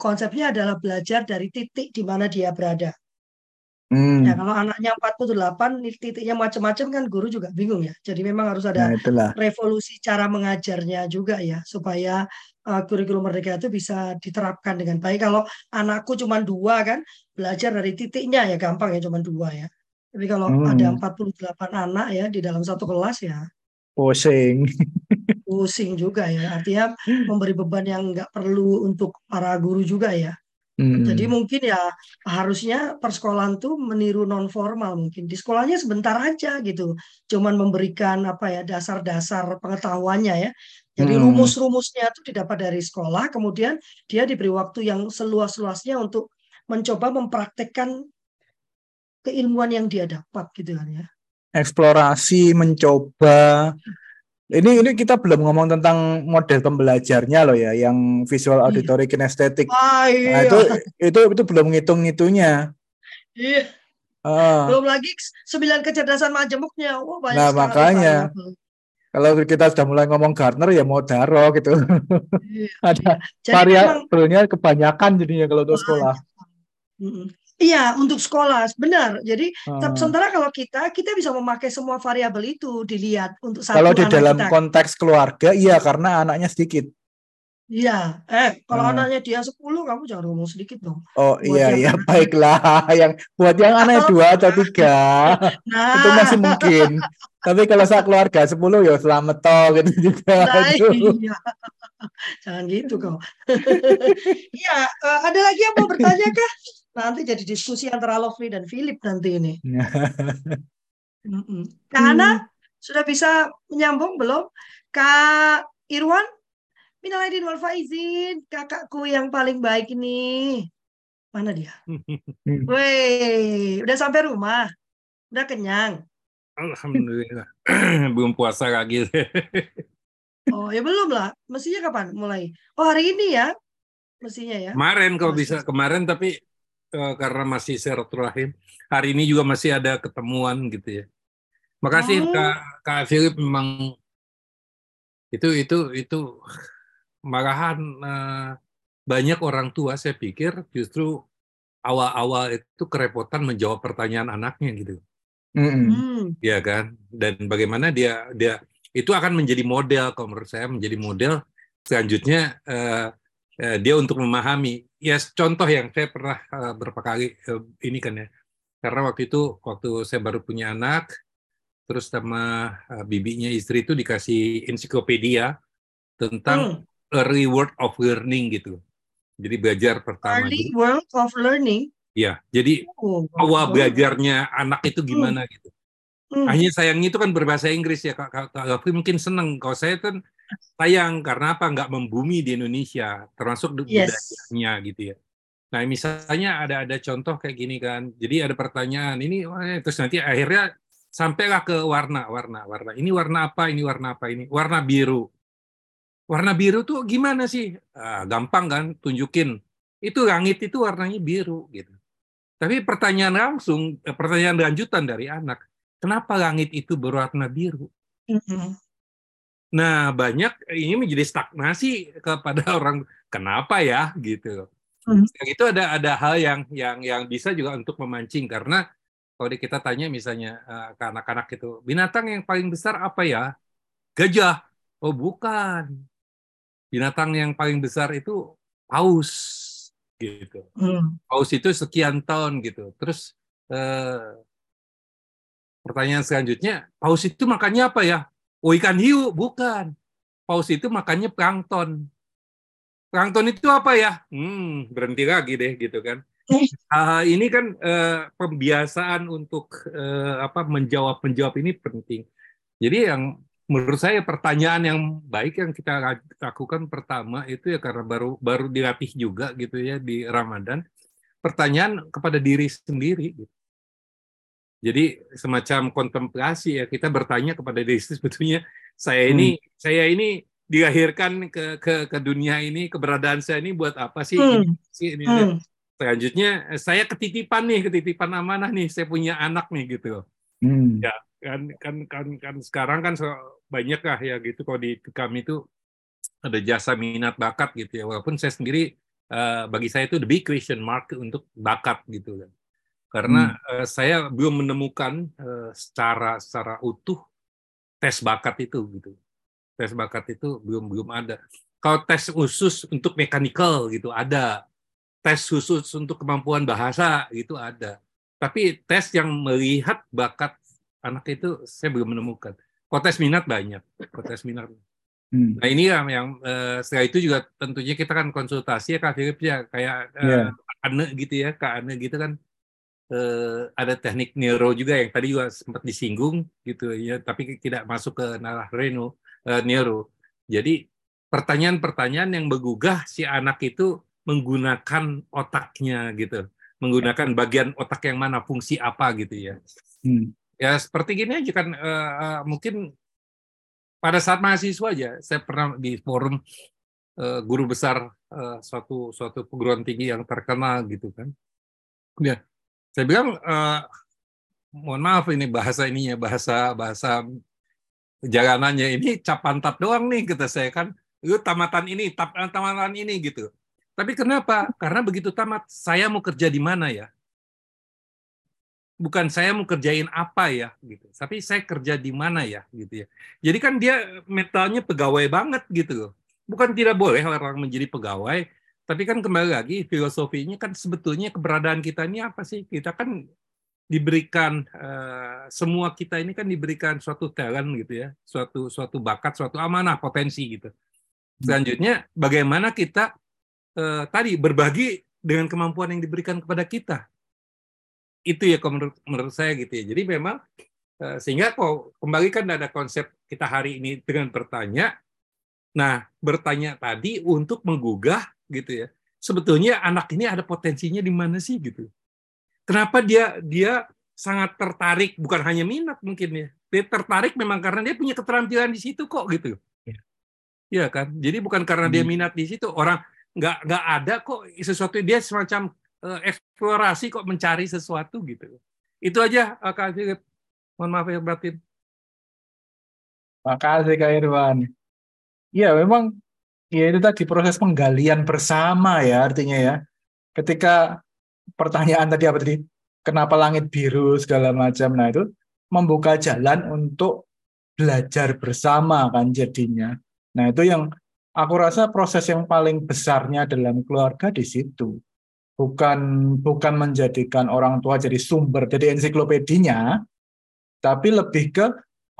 konsepnya adalah belajar dari titik di mana dia berada. Hmm. Ya, kalau anaknya 48 titiknya macam-macam kan guru juga bingung ya. Jadi memang harus ada nah, revolusi cara mengajarnya juga ya supaya uh, kurikulum merdeka itu bisa diterapkan dengan baik. Kalau anakku cuma dua kan belajar dari titiknya ya gampang ya cuma dua ya. Tapi kalau hmm. ada 48 anak ya di dalam satu kelas ya pusing. pusing juga ya. Artinya memberi beban yang nggak perlu untuk para guru juga ya. Hmm. Jadi mungkin ya harusnya persekolahan tuh meniru non formal mungkin di sekolahnya sebentar aja gitu, cuman memberikan apa ya dasar-dasar pengetahuannya ya. Jadi hmm. rumus-rumusnya itu didapat dari sekolah, kemudian dia diberi waktu yang seluas-luasnya untuk mencoba mempraktekkan keilmuan yang dia dapat gitu kan ya. Eksplorasi, mencoba, ini ini kita belum ngomong tentang model pembelajarnya loh ya, yang visual iya. auditory kinestetik. Ah, iya. Nah, itu itu itu belum ngitung-ngitungnya. Iya. Ah. Belum lagi sembilan kecerdasan majemuknya. Wah, banyak nah, makanya. Kalau kita sudah mulai ngomong Gardner ya mau daro gitu. Iya. Ada variabelnya kebanyakan jadinya kalau untuk sekolah. Iya, untuk sekolah, benar. Jadi hmm. sementara kalau kita kita bisa memakai semua variabel itu dilihat untuk satu Kalau di dalam kita. konteks keluarga, iya karena anaknya sedikit. Iya, eh kalau hmm. anaknya dia 10 kamu jangan ngomong sedikit dong. Oh buat iya iya baiklah yang buat yang anaknya dua atau tiga nah. itu masih mungkin. Tapi kalau saat keluarga 10 ya selamat toh gitu juga. Nah, iya. Jangan gitu kau. Iya, uh, ada lagi yang mau bertanya kah? Nanti jadi diskusi antara Lovely dan Philip nanti ini. Kak Ana sudah bisa menyambung belum? Kak Irwan, minal aidin wal faizin, kakakku yang paling baik ini. Mana dia? Woi, udah sampai rumah? Udah kenyang? Alhamdulillah. belum puasa lagi. oh, ya belum lah. Mestinya kapan mulai? Oh, hari ini ya? Mestinya ya. Kemarin kalau bisa kemarin tapi uh, karena masih silaturahim. Hari ini juga masih ada ketemuan gitu ya. Makasih oh. Kak Kak Philip memang itu itu itu malahan uh, banyak orang tua saya pikir justru awal-awal itu kerepotan menjawab pertanyaan anaknya gitu. Mm -hmm. Ya kan? Dan bagaimana dia dia itu akan menjadi model kalau menurut saya menjadi model selanjutnya uh, uh, dia untuk memahami ya contoh yang saya pernah uh, berapa kali uh, ini kan ya Karena waktu itu waktu saya baru punya anak, terus sama bibinya istri itu dikasih ensiklopedia tentang hmm. early world of learning gitu. Jadi belajar pertama. Early world of learning. Ya, jadi oh, awal belajarnya anak itu hmm. gimana hmm. gitu. Hmm. Hanya sayangnya itu kan berbahasa Inggris ya, Kak, Kak, Kak mungkin seneng. Kalau saya kan sayang karena apa? Nggak membumi di Indonesia, termasuk yes. budayanya gitu ya. Nah, misalnya ada ada contoh kayak gini kan. Jadi ada pertanyaan ini, terus nanti akhirnya sampailah ke warna, warna, warna. Ini warna apa? Ini warna apa? Ini warna biru. Warna biru tuh gimana sih? Ah, gampang kan, tunjukin. Itu langit itu warnanya biru gitu. Tapi pertanyaan langsung, eh, pertanyaan lanjutan dari anak, kenapa langit itu berwarna biru? Mm-hmm. Nah, banyak ini menjadi stagnasi kepada orang kenapa ya gitu. Mm-hmm. Itu ada ada hal yang yang yang bisa juga untuk memancing karena kalau kita tanya misalnya uh, ke anak-anak itu, binatang yang paling besar apa ya? Gajah. Oh, bukan. Binatang yang paling besar itu paus gitu. Hmm. Paus itu sekian tahun gitu. Terus eh, pertanyaan selanjutnya, paus itu makannya apa ya? Oh ikan hiu, bukan. Paus itu makannya plankton. Plankton itu apa ya? Hmm, berhenti lagi deh gitu kan. Uh, ini kan uh, pembiasaan untuk uh, apa menjawab menjawab ini penting. Jadi yang menurut saya pertanyaan yang baik yang kita lakukan pertama itu ya karena baru baru dilatih juga gitu ya di Ramadan pertanyaan kepada diri sendiri gitu. Jadi semacam kontemplasi ya kita bertanya kepada diri sebetulnya saya ini hmm. saya ini dilahirkan ke ke ke dunia ini keberadaan saya ini buat apa sih hmm. ini, ini hmm. selanjutnya saya ketitipan nih ketitipan amanah nih saya punya anak nih gitu hmm. ya kan kan kan kan sekarang kan banyak lah ya gitu kalau di kami itu ada jasa minat bakat gitu ya walaupun saya sendiri uh, bagi saya itu the big question mark untuk bakat gitu kan karena hmm. uh, saya belum menemukan uh, secara secara utuh tes bakat itu gitu tes bakat itu belum belum ada kalau tes khusus untuk mechanical gitu ada tes khusus untuk kemampuan bahasa gitu ada tapi tes yang melihat bakat anak itu saya belum menemukan Kontes minat banyak, kontes minat. Hmm. Nah ini yang, yang uh, setelah itu juga tentunya kita kan konsultasi ya Kak Philip ya kayak uh, yeah. Ane gitu ya Kak Ane gitu kan uh, ada teknik neuro juga yang tadi juga sempat disinggung gitu ya tapi tidak masuk ke narah reno uh, neuro. Jadi pertanyaan-pertanyaan yang menggugah si anak itu menggunakan otaknya gitu, menggunakan bagian otak yang mana fungsi apa gitu ya. Hmm ya seperti gini aja kan uh, uh, mungkin pada saat mahasiswa aja saya pernah di forum uh, guru besar uh, suatu suatu perguruan tinggi yang terkenal gitu kan ya saya bilang uh, mohon maaf ini bahasa ininya bahasa bahasa jalanannya. Ini cap pantat doang nih kata saya kan. Itu tamatan ini tap, tamatan ini gitu. Tapi kenapa? Karena begitu tamat saya mau kerja di mana ya? Bukan saya mau kerjain apa ya gitu. Tapi saya kerja di mana ya gitu ya. Jadi kan dia mentalnya pegawai banget gitu bukan tidak boleh orang menjadi pegawai tapi kan kembali lagi filosofinya kan sebetulnya keberadaan kita ini apa sih kita kan diberikan uh, semua kita ini kan diberikan suatu talent gitu ya suatu suatu bakat suatu amanah potensi gitu selanjutnya bagaimana kita uh, tadi berbagi dengan kemampuan yang diberikan kepada kita itu ya menurut menurut saya gitu ya. Jadi memang eh, sehingga kok kembali kan ada konsep kita hari ini dengan bertanya. Nah, bertanya tadi untuk menggugah gitu ya. Sebetulnya anak ini ada potensinya di mana sih gitu. Kenapa dia dia sangat tertarik bukan hanya minat mungkin ya. Dia tertarik memang karena dia punya keterampilan di situ kok gitu. Ya, ya kan? Jadi bukan karena dia hmm. minat di situ. Orang nggak nggak ada kok sesuatu dia semacam uh, eksplorasi kok mencari sesuatu gitu. Itu aja uh, Kak Philip. Mohon maaf ya batin. Makasih Kak Irwan. Iya memang ya itu tadi proses penggalian bersama ya artinya ya. Ketika pertanyaan tadi apa tadi? Kenapa langit biru segala macam. Nah itu membuka jalan untuk belajar bersama kan jadinya. Nah itu yang aku rasa proses yang paling besarnya dalam keluarga di situ bukan bukan menjadikan orang tua jadi sumber jadi ensiklopedinya tapi lebih ke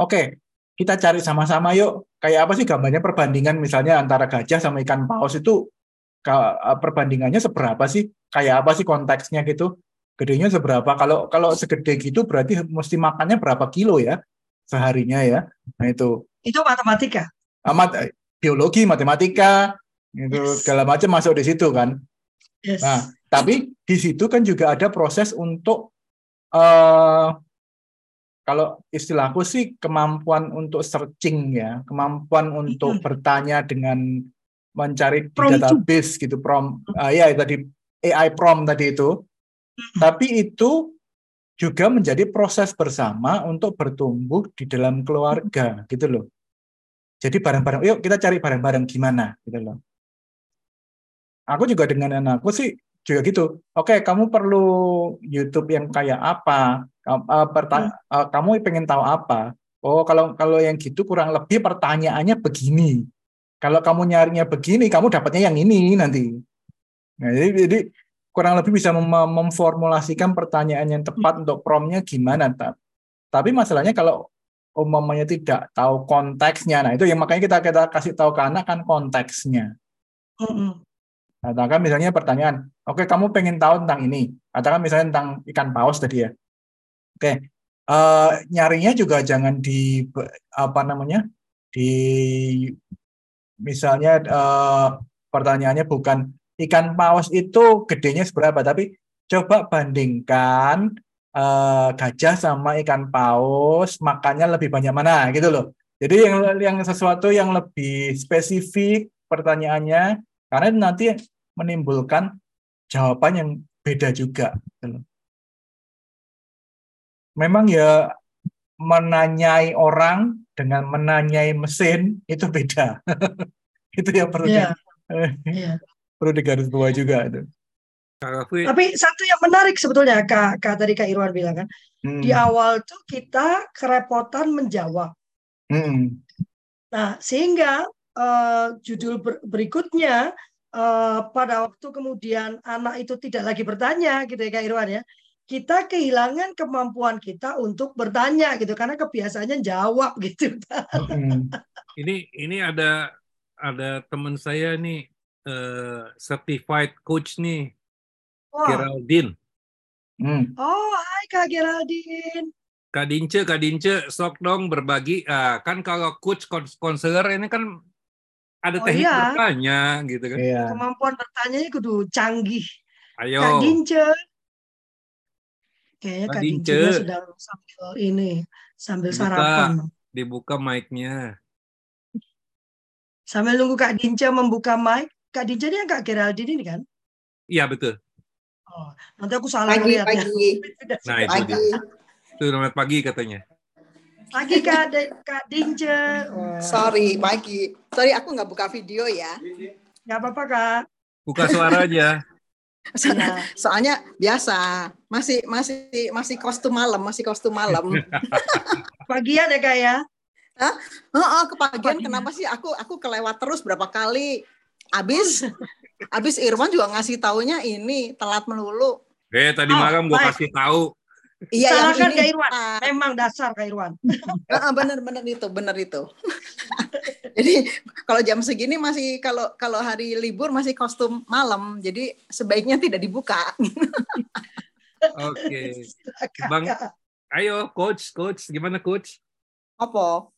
oke okay, kita cari sama-sama yuk. Kayak apa sih gambarnya? Perbandingan misalnya antara gajah sama ikan paus itu perbandingannya seberapa sih? Kayak apa sih konteksnya gitu? Gedenya seberapa? Kalau kalau segede gitu berarti mesti makannya berapa kilo ya seharinya ya? Nah itu. Itu matematika. Amat biologi matematika itu yes. segala macam masuk di situ kan? Yes. nah tapi di situ kan juga ada proses untuk uh, kalau istilahku sih kemampuan untuk searching ya, kemampuan untuk hmm. bertanya dengan mencari di database gitu prom uh, ya tadi AI prom tadi itu. Hmm. Tapi itu juga menjadi proses bersama untuk bertumbuh di dalam keluarga gitu loh. Jadi bareng-bareng, yuk kita cari bareng-bareng gimana gitu loh. Aku juga dengan anakku sih juga gitu. Oke, okay, kamu perlu YouTube yang kayak apa? Uh, perta- uh, kamu pengen tahu apa? Oh, kalau kalau yang gitu kurang lebih pertanyaannya begini. Kalau kamu nyarinya begini, kamu dapatnya yang ini nanti. Nah, jadi, jadi kurang lebih bisa mem memformulasikan pertanyaan yang tepat hmm. untuk promnya gimana. Tapi masalahnya kalau umumnya tidak tahu konteksnya, nah itu yang makanya kita kita kasih tahu ke anak kan konteksnya. -hmm. Katakan misalnya pertanyaan, oke okay, kamu pengen tahu tentang ini. Katakan misalnya tentang ikan paus tadi ya. Oke, uh, nyarinya juga jangan di apa namanya di misalnya uh, pertanyaannya bukan ikan paus itu gedenya seberapa, tapi coba bandingkan uh, gajah sama ikan paus makannya lebih banyak mana gitu loh. Jadi yang yang sesuatu yang lebih spesifik pertanyaannya karena nanti menimbulkan jawaban yang beda juga. Gitu Memang ya menanyai orang dengan menanyai mesin itu beda. itu yang perlu yeah. di, yeah. perlu digaris bawah juga itu. Tapi satu yang menarik sebetulnya Kak, Kak tadi Kak Irwan bilang kan, hmm. di awal tuh kita kerepotan menjawab. Hmm. Nah, sehingga uh, judul ber berikutnya uh, pada waktu kemudian anak itu tidak lagi bertanya gitu ya Kak Irwan ya kita kehilangan kemampuan kita untuk bertanya gitu karena kebiasaannya jawab gitu. Hmm. ini ini ada ada teman saya nih uh, certified coach nih oh. Geraldine. Hmm. Oh, hai Kak Geraldine. Kak Dince, Kak Dince, sok dong berbagi. Uh, kan kalau coach konselor ini kan ada oh, teknik iya. bertanya gitu kan. Iya. Kemampuan bertanya kudu canggih. Ayo. Kak Dince. Kayaknya Kak Dince sedang sambil ini, sambil dibuka, sarapan. Dibuka mic-nya. Sambil nunggu Kak Dince membuka mic. Kak Dince ini yang Kak Geraldine ini kan? Iya, betul. Oh, nanti aku salah pagi, lihat pagi. ya. Nah, itu pagi. Itu namanya pagi katanya. Pagi Kak, De Kak Dince. Oh. Sorry, pagi. Sorry, aku nggak buka video ya. Nggak apa-apa Kak. Buka suara aja. Soalnya, soalnya biasa masih masih masih kostum malam, masih kostum malam. Pagian ya kak ya? Hah? Oh, oh kepagian kenapa sih aku aku kelewat terus berapa kali? Abis abis Irwan juga ngasih taunya ini telat melulu. Eh tadi oh, malam gua kasih tahu Iya, Salah kan Kak Irwan. Uh, Memang dasar Kak Irwan. uh, bener bener itu, bener itu. jadi kalau jam segini masih kalau kalau hari libur masih kostum malam, jadi sebaiknya tidak dibuka. Oke. Okay. Bang, ayo coach, coach, gimana coach? Apa?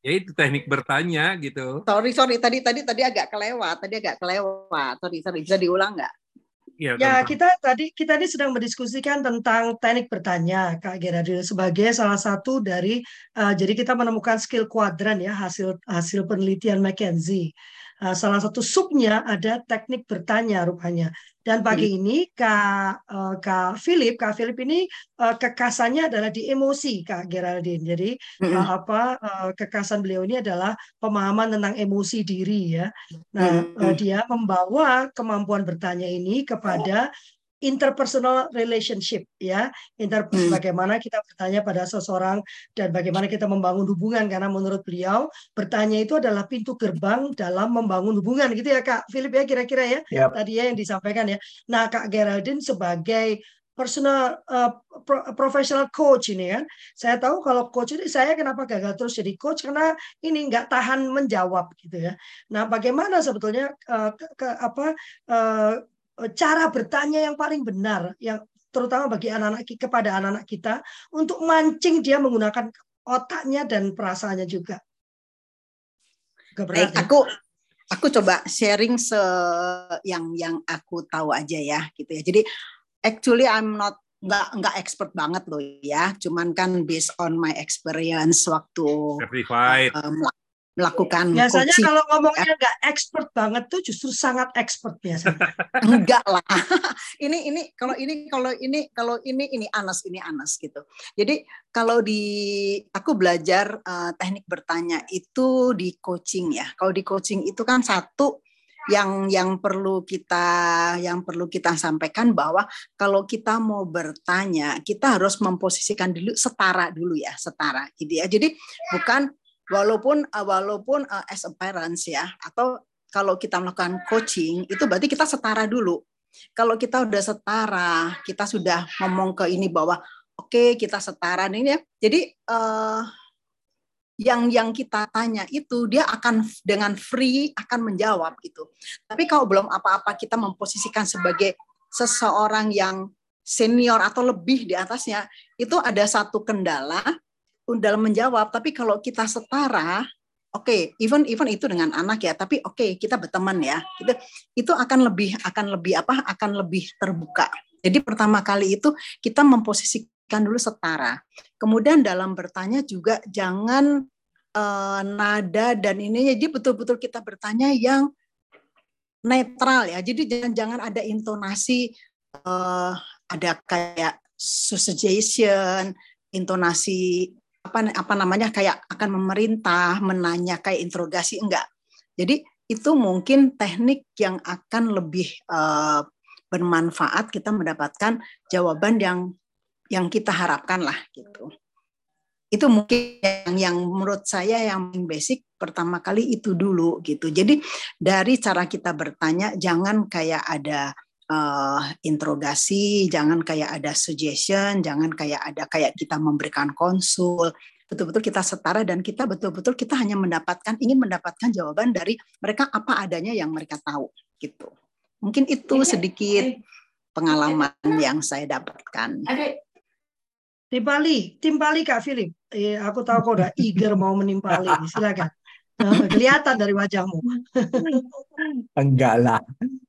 Ya itu teknik bertanya gitu. Sorry, sorry, tadi tadi tadi agak kelewat, tadi agak kelewat. Sorry, sorry, bisa diulang nggak? Ya, ya kita tadi kita ini sedang mendiskusikan tentang teknik bertanya Kak Gerardino sebagai salah satu dari uh, jadi kita menemukan skill kuadran ya hasil hasil penelitian McKenzie. Uh, salah satu subnya ada teknik bertanya rupanya. Dan pagi hmm. ini Kak uh, Kak Philip, Kak Philip ini uh, kekasannya adalah di emosi Kak Geraldine. Jadi hmm. apa kekasan beliau ini adalah pemahaman tentang emosi diri ya. Nah, hmm. dia membawa kemampuan bertanya ini kepada interpersonal relationship ya inter hmm. bagaimana kita bertanya pada seseorang dan bagaimana kita membangun hubungan karena menurut beliau bertanya itu adalah pintu gerbang dalam membangun hubungan gitu ya Kak Philip ya kira-kira ya yep. tadi ya yang disampaikan ya nah Kak Geraldine sebagai personal uh, professional coach ini kan. Saya tahu kalau coach ini saya kenapa gagal terus jadi coach karena ini nggak tahan menjawab gitu ya. Nah, bagaimana sebetulnya uh, ke, ke apa uh, cara bertanya yang paling benar yang terutama bagi anak-anak kepada anak-anak kita untuk mancing dia menggunakan otaknya dan perasaannya juga. Baik, ya? aku aku coba sharing se yang yang aku tahu aja ya gitu ya. Jadi actually I'm not nggak nggak expert banget loh ya cuman kan based on my experience waktu um, melakukan biasanya coaching. kalau ngomongnya nggak expert banget tuh justru sangat expert biasanya. Enggak lah. Ini ini kalau ini kalau ini kalau ini ini anas ini anas gitu. Jadi kalau di aku belajar uh, teknik bertanya itu di coaching ya. Kalau di coaching itu kan satu yang yang perlu kita yang perlu kita sampaikan bahwa kalau kita mau bertanya kita harus memposisikan dulu setara dulu ya setara. Gitu ya. Jadi bukan walaupun uh, walaupun uh, as a parents ya atau kalau kita melakukan coaching itu berarti kita setara dulu kalau kita udah setara kita sudah ngomong ke ini bahwa oke okay, kita setara ini ya jadi uh, yang yang kita tanya itu dia akan dengan free akan menjawab gitu. Tapi kalau belum apa-apa kita memposisikan sebagai seseorang yang senior atau lebih di atasnya, itu ada satu kendala dalam menjawab. Tapi kalau kita setara, oke, okay, even even itu dengan anak ya, tapi oke okay, kita berteman ya, gitu, itu akan lebih akan lebih apa? Akan lebih terbuka. Jadi pertama kali itu kita memposisikan dulu setara. Kemudian dalam bertanya juga jangan uh, nada dan ini jadi betul-betul kita bertanya yang netral ya. Jadi jangan-jangan ada intonasi uh, ada kayak suggestion, intonasi apa apa namanya kayak akan memerintah, menanya kayak interogasi enggak. Jadi itu mungkin teknik yang akan lebih uh, bermanfaat kita mendapatkan jawaban yang yang kita harapkan lah gitu. Itu mungkin yang yang menurut saya yang basic pertama kali itu dulu gitu. Jadi dari cara kita bertanya jangan kayak ada uh, interogasi, jangan kayak ada suggestion, jangan kayak ada kayak kita memberikan konsul. Betul-betul kita setara dan kita betul-betul kita hanya mendapatkan ingin mendapatkan jawaban dari mereka apa adanya yang mereka tahu gitu. Mungkin itu sedikit pengalaman yang saya dapatkan. Timpali, timpali Kak Philip. Eh, aku tahu kau udah eager mau menimpali. Silakan. Nah, kelihatan dari wajahmu. Enggak lah.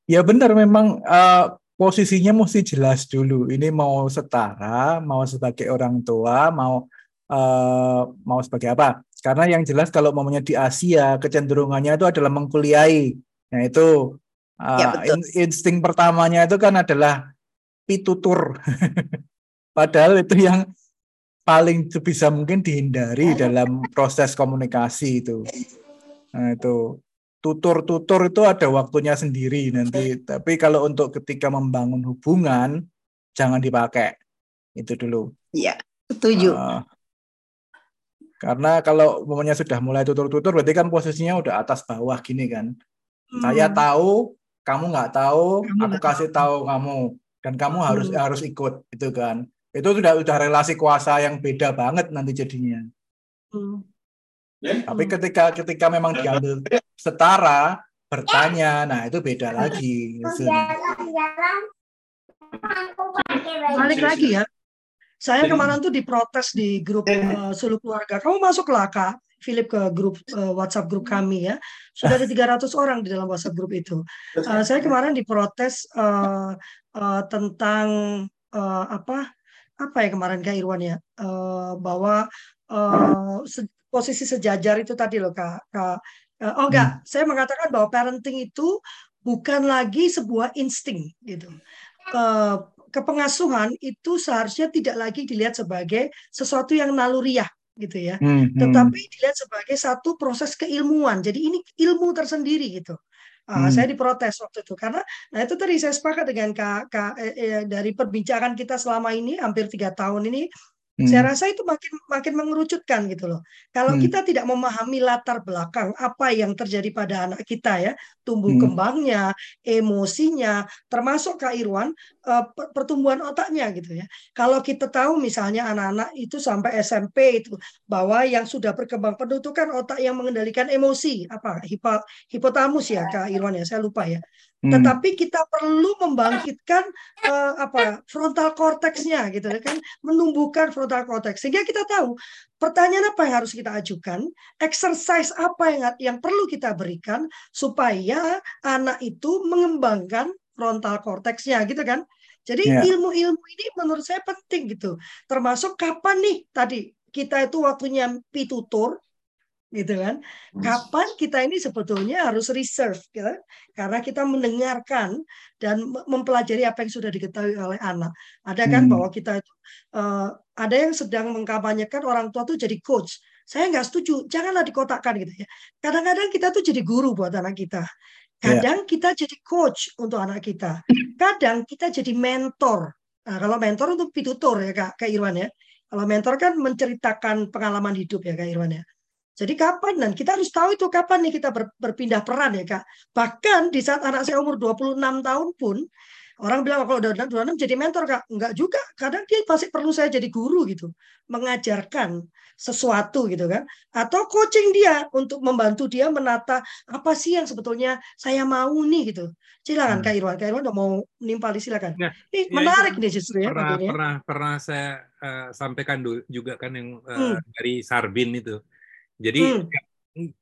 Ya benar memang uh, posisinya mesti jelas dulu. Ini mau setara, mau sebagai orang tua, mau uh, mau sebagai apa? Karena yang jelas kalau mamanya di Asia kecenderungannya itu adalah mengkuliahi. Nah itu uh, ya, betul. insting pertamanya itu kan adalah pitutur. Padahal itu yang paling sebisa mungkin dihindari dalam proses komunikasi itu. Nah, itu tutur-tutur itu ada waktunya sendiri nanti. Tapi kalau untuk ketika membangun hubungan jangan dipakai. Itu dulu. Iya, setuju. Uh, karena kalau umumnya sudah mulai tutur-tutur berarti kan posisinya udah atas bawah gini kan. Hmm. Saya tahu, kamu nggak tahu, kamu aku kasih tahu. kamu dan kamu hmm. harus harus ikut itu kan itu sudah sudah relasi kuasa yang beda banget nanti jadinya. Hmm. Tapi ketika ketika memang diambil setara bertanya, nah itu beda lagi. Gitu. Balik lagi ya. Saya kemarin tuh diprotes di grup uh, seluruh keluarga. Kamu masuklah kak, Philip ke grup uh, WhatsApp grup kami ya. Sudah ada 300 orang di dalam WhatsApp grup itu. Uh, saya kemarin diprotes uh, uh, tentang uh, apa apa ya kemarin Kak Irwan ya uh, bahwa uh, se posisi sejajar itu tadi loh Kak. Kak uh, oh enggak, hmm. saya mengatakan bahwa parenting itu bukan lagi sebuah insting gitu. Uh, kepengasuhan itu seharusnya tidak lagi dilihat sebagai sesuatu yang naluriah gitu ya, hmm, hmm. tetapi dilihat sebagai satu proses keilmuan. Jadi ini ilmu tersendiri gitu. Uh, hmm. Saya diprotes waktu itu karena, nah itu tadi saya sepakat dengan kak, kak eh, eh, dari perbincangan kita selama ini hampir tiga tahun ini Hmm. Saya rasa itu makin makin mengerucutkan gitu loh. Kalau hmm. kita tidak memahami latar belakang apa yang terjadi pada anak kita ya, tumbuh hmm. kembangnya, emosinya, termasuk Kak Irwan uh, pertumbuhan otaknya gitu ya. Kalau kita tahu misalnya anak-anak itu sampai SMP itu bahwa yang sudah berkembang penuh itu kan otak yang mengendalikan emosi apa hipotamus ya Kak Irwan ya, saya lupa ya. Hmm. Tetapi kita perlu membangkitkan uh, apa frontal cortexnya gitu ya kan, menumbuhkan frontal cortex sehingga kita tahu pertanyaan apa yang harus kita ajukan, exercise apa yang yang perlu kita berikan supaya anak itu mengembangkan frontal cortexnya gitu kan. Jadi yeah. ilmu-ilmu ini menurut saya penting gitu. Termasuk kapan nih tadi kita itu waktunya pitutur gitu kan. Kapan kita ini sebetulnya harus reserve gitu. Karena kita mendengarkan dan mempelajari apa yang sudah diketahui oleh anak. Ada kan hmm. bahwa kita itu uh, ada yang sedang mengkampanyekan orang tua tuh jadi coach. Saya nggak setuju, janganlah dikotakkan gitu ya. Kadang-kadang kita tuh jadi guru buat anak kita. Iya. Kadang yeah. kita jadi coach untuk anak kita. Kadang kita jadi mentor. Nah, kalau mentor untuk pitutur ya Kak, Kak Irwan ya. Kalau mentor kan menceritakan pengalaman hidup ya Kak Irwan ya. Jadi kapan dan kita harus tahu itu kapan nih kita berpindah peran ya Kak. Bahkan di saat anak saya umur 26 tahun pun orang bilang kalau udah 26 jadi mentor Kak. Enggak juga. Kadang dia masih perlu saya jadi guru gitu. Mengajarkan sesuatu gitu kan. Atau coaching dia untuk membantu dia menata apa sih yang sebetulnya saya mau nih gitu. Silakan hmm. Kak Irwan. Kak Irwan udah mau nimpali silakan. Nah, Ini ya menarik nih justru ya. Pernah, pernah, pernah saya uh, sampaikan juga kan yang uh, hmm. dari Sarbin itu jadi hmm.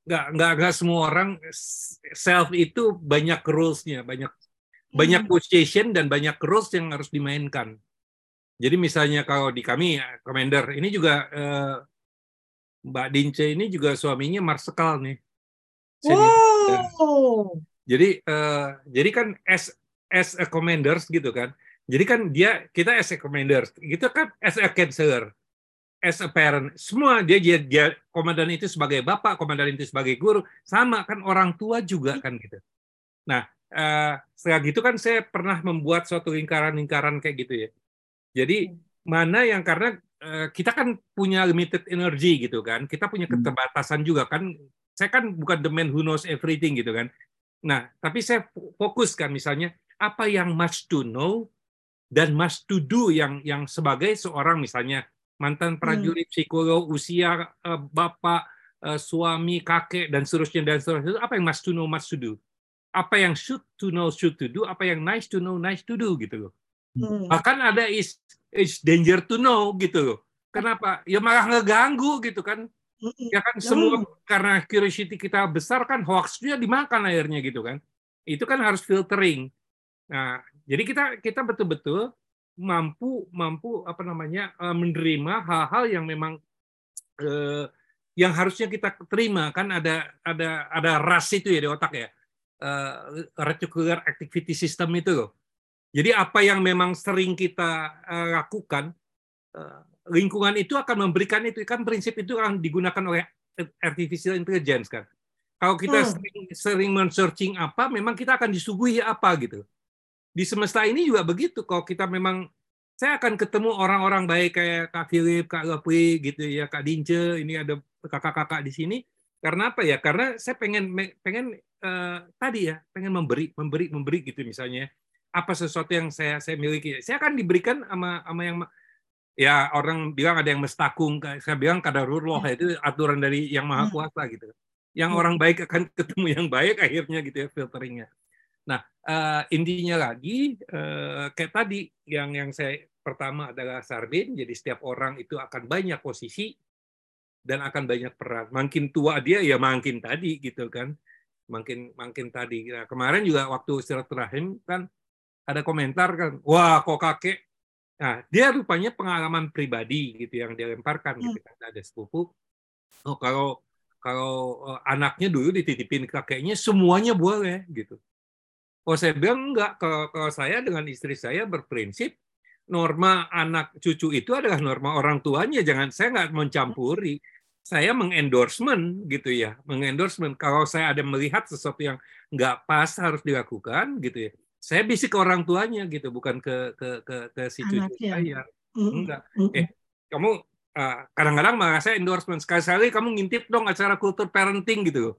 nggak nggak nggak semua orang self itu banyak rulesnya, banyak hmm. banyak position dan banyak rules yang harus dimainkan. Jadi misalnya kalau di kami Commander ini juga eh, Mbak Dince ini juga suaminya Marsekal nih. Wow. Jadi eh, jadi kan as as a commanders gitu kan. Jadi kan dia kita as a commanders, gitu kan as a counselor as a parent, semua dia dia, dia komandan itu sebagai bapak, komandan itu sebagai guru, sama kan orang tua juga kan gitu. Nah, uh, setelah gitu kan saya pernah membuat suatu lingkaran-lingkaran kayak gitu ya. Jadi mana yang karena uh, kita kan punya limited energy gitu kan, kita punya hmm. keterbatasan juga kan. Saya kan bukan the man who knows everything gitu kan. Nah, tapi saya fokus kan misalnya apa yang must to know dan must to do yang yang sebagai seorang misalnya mantan hmm. prajurit, psikolog, usia uh, bapak, uh, suami, kakek dan seterusnya dan seterusnya. Apa yang must to know, must to do? Apa yang should to know, should to do? Apa yang nice to know, nice to do gitu loh. Hmm. Bahkan ada is is danger to know gitu loh. Kenapa? Ya malah ngeganggu gitu kan. Ya kan semua karena curiosity kita besar kan hoaxnya dimakan akhirnya gitu kan. Itu kan harus filtering. Nah, jadi kita kita betul-betul mampu mampu apa namanya eh, menerima hal-hal yang memang eh, yang harusnya kita terima. Kan ada ada ada ras itu ya di otak ya. Eh, reticular activity system itu loh. Jadi apa yang memang sering kita eh, lakukan eh, lingkungan itu akan memberikan itu. Kan prinsip itu akan digunakan oleh artificial intelligence kan. Kalau kita hmm. sering sering men-searching apa memang kita akan disuguhi apa gitu di semesta ini juga begitu. Kalau kita memang saya akan ketemu orang-orang baik kayak Kak Philip, Kak Gapri, gitu ya, Kak Dince, ini ada kakak-kakak di sini. Karena apa ya? Karena saya pengen pengen uh, tadi ya, pengen memberi, memberi, memberi gitu misalnya. Apa sesuatu yang saya saya miliki. Saya akan diberikan sama sama yang ya orang bilang ada yang mestakung, saya bilang kadarullah itu aturan dari yang maha hmm. kuasa gitu. Yang hmm. orang baik akan ketemu yang baik akhirnya gitu ya filteringnya. Nah, uh, intinya lagi uh, kayak tadi yang yang saya pertama adalah Sarbin, jadi setiap orang itu akan banyak posisi dan akan banyak peran. Makin tua dia ya makin tadi gitu kan. Makin makin tadi. Nah, kemarin juga waktu silaturahim kan ada komentar kan, wah kok kakek Nah, dia rupanya pengalaman pribadi gitu yang dia lemparkan gitu kan ada sepupu. Oh, kalau kalau eh, anaknya dulu dititipin kakeknya semuanya boleh gitu. Oh saya bilang enggak, kalau, kalau saya dengan istri saya berprinsip norma anak cucu itu adalah norma orang tuanya, jangan saya nggak mencampuri. saya mengendorsement gitu ya, mengendorsement. Kalau saya ada melihat sesuatu yang nggak pas harus dilakukan gitu ya, saya bisik ke orang tuanya gitu, bukan ke ke ke, ke si cucu Anaknya. saya. Enggak. Eh, kamu kadang kadang-kadang malah saya endorsement sekali-sekali kamu ngintip dong acara kultur parenting gitu.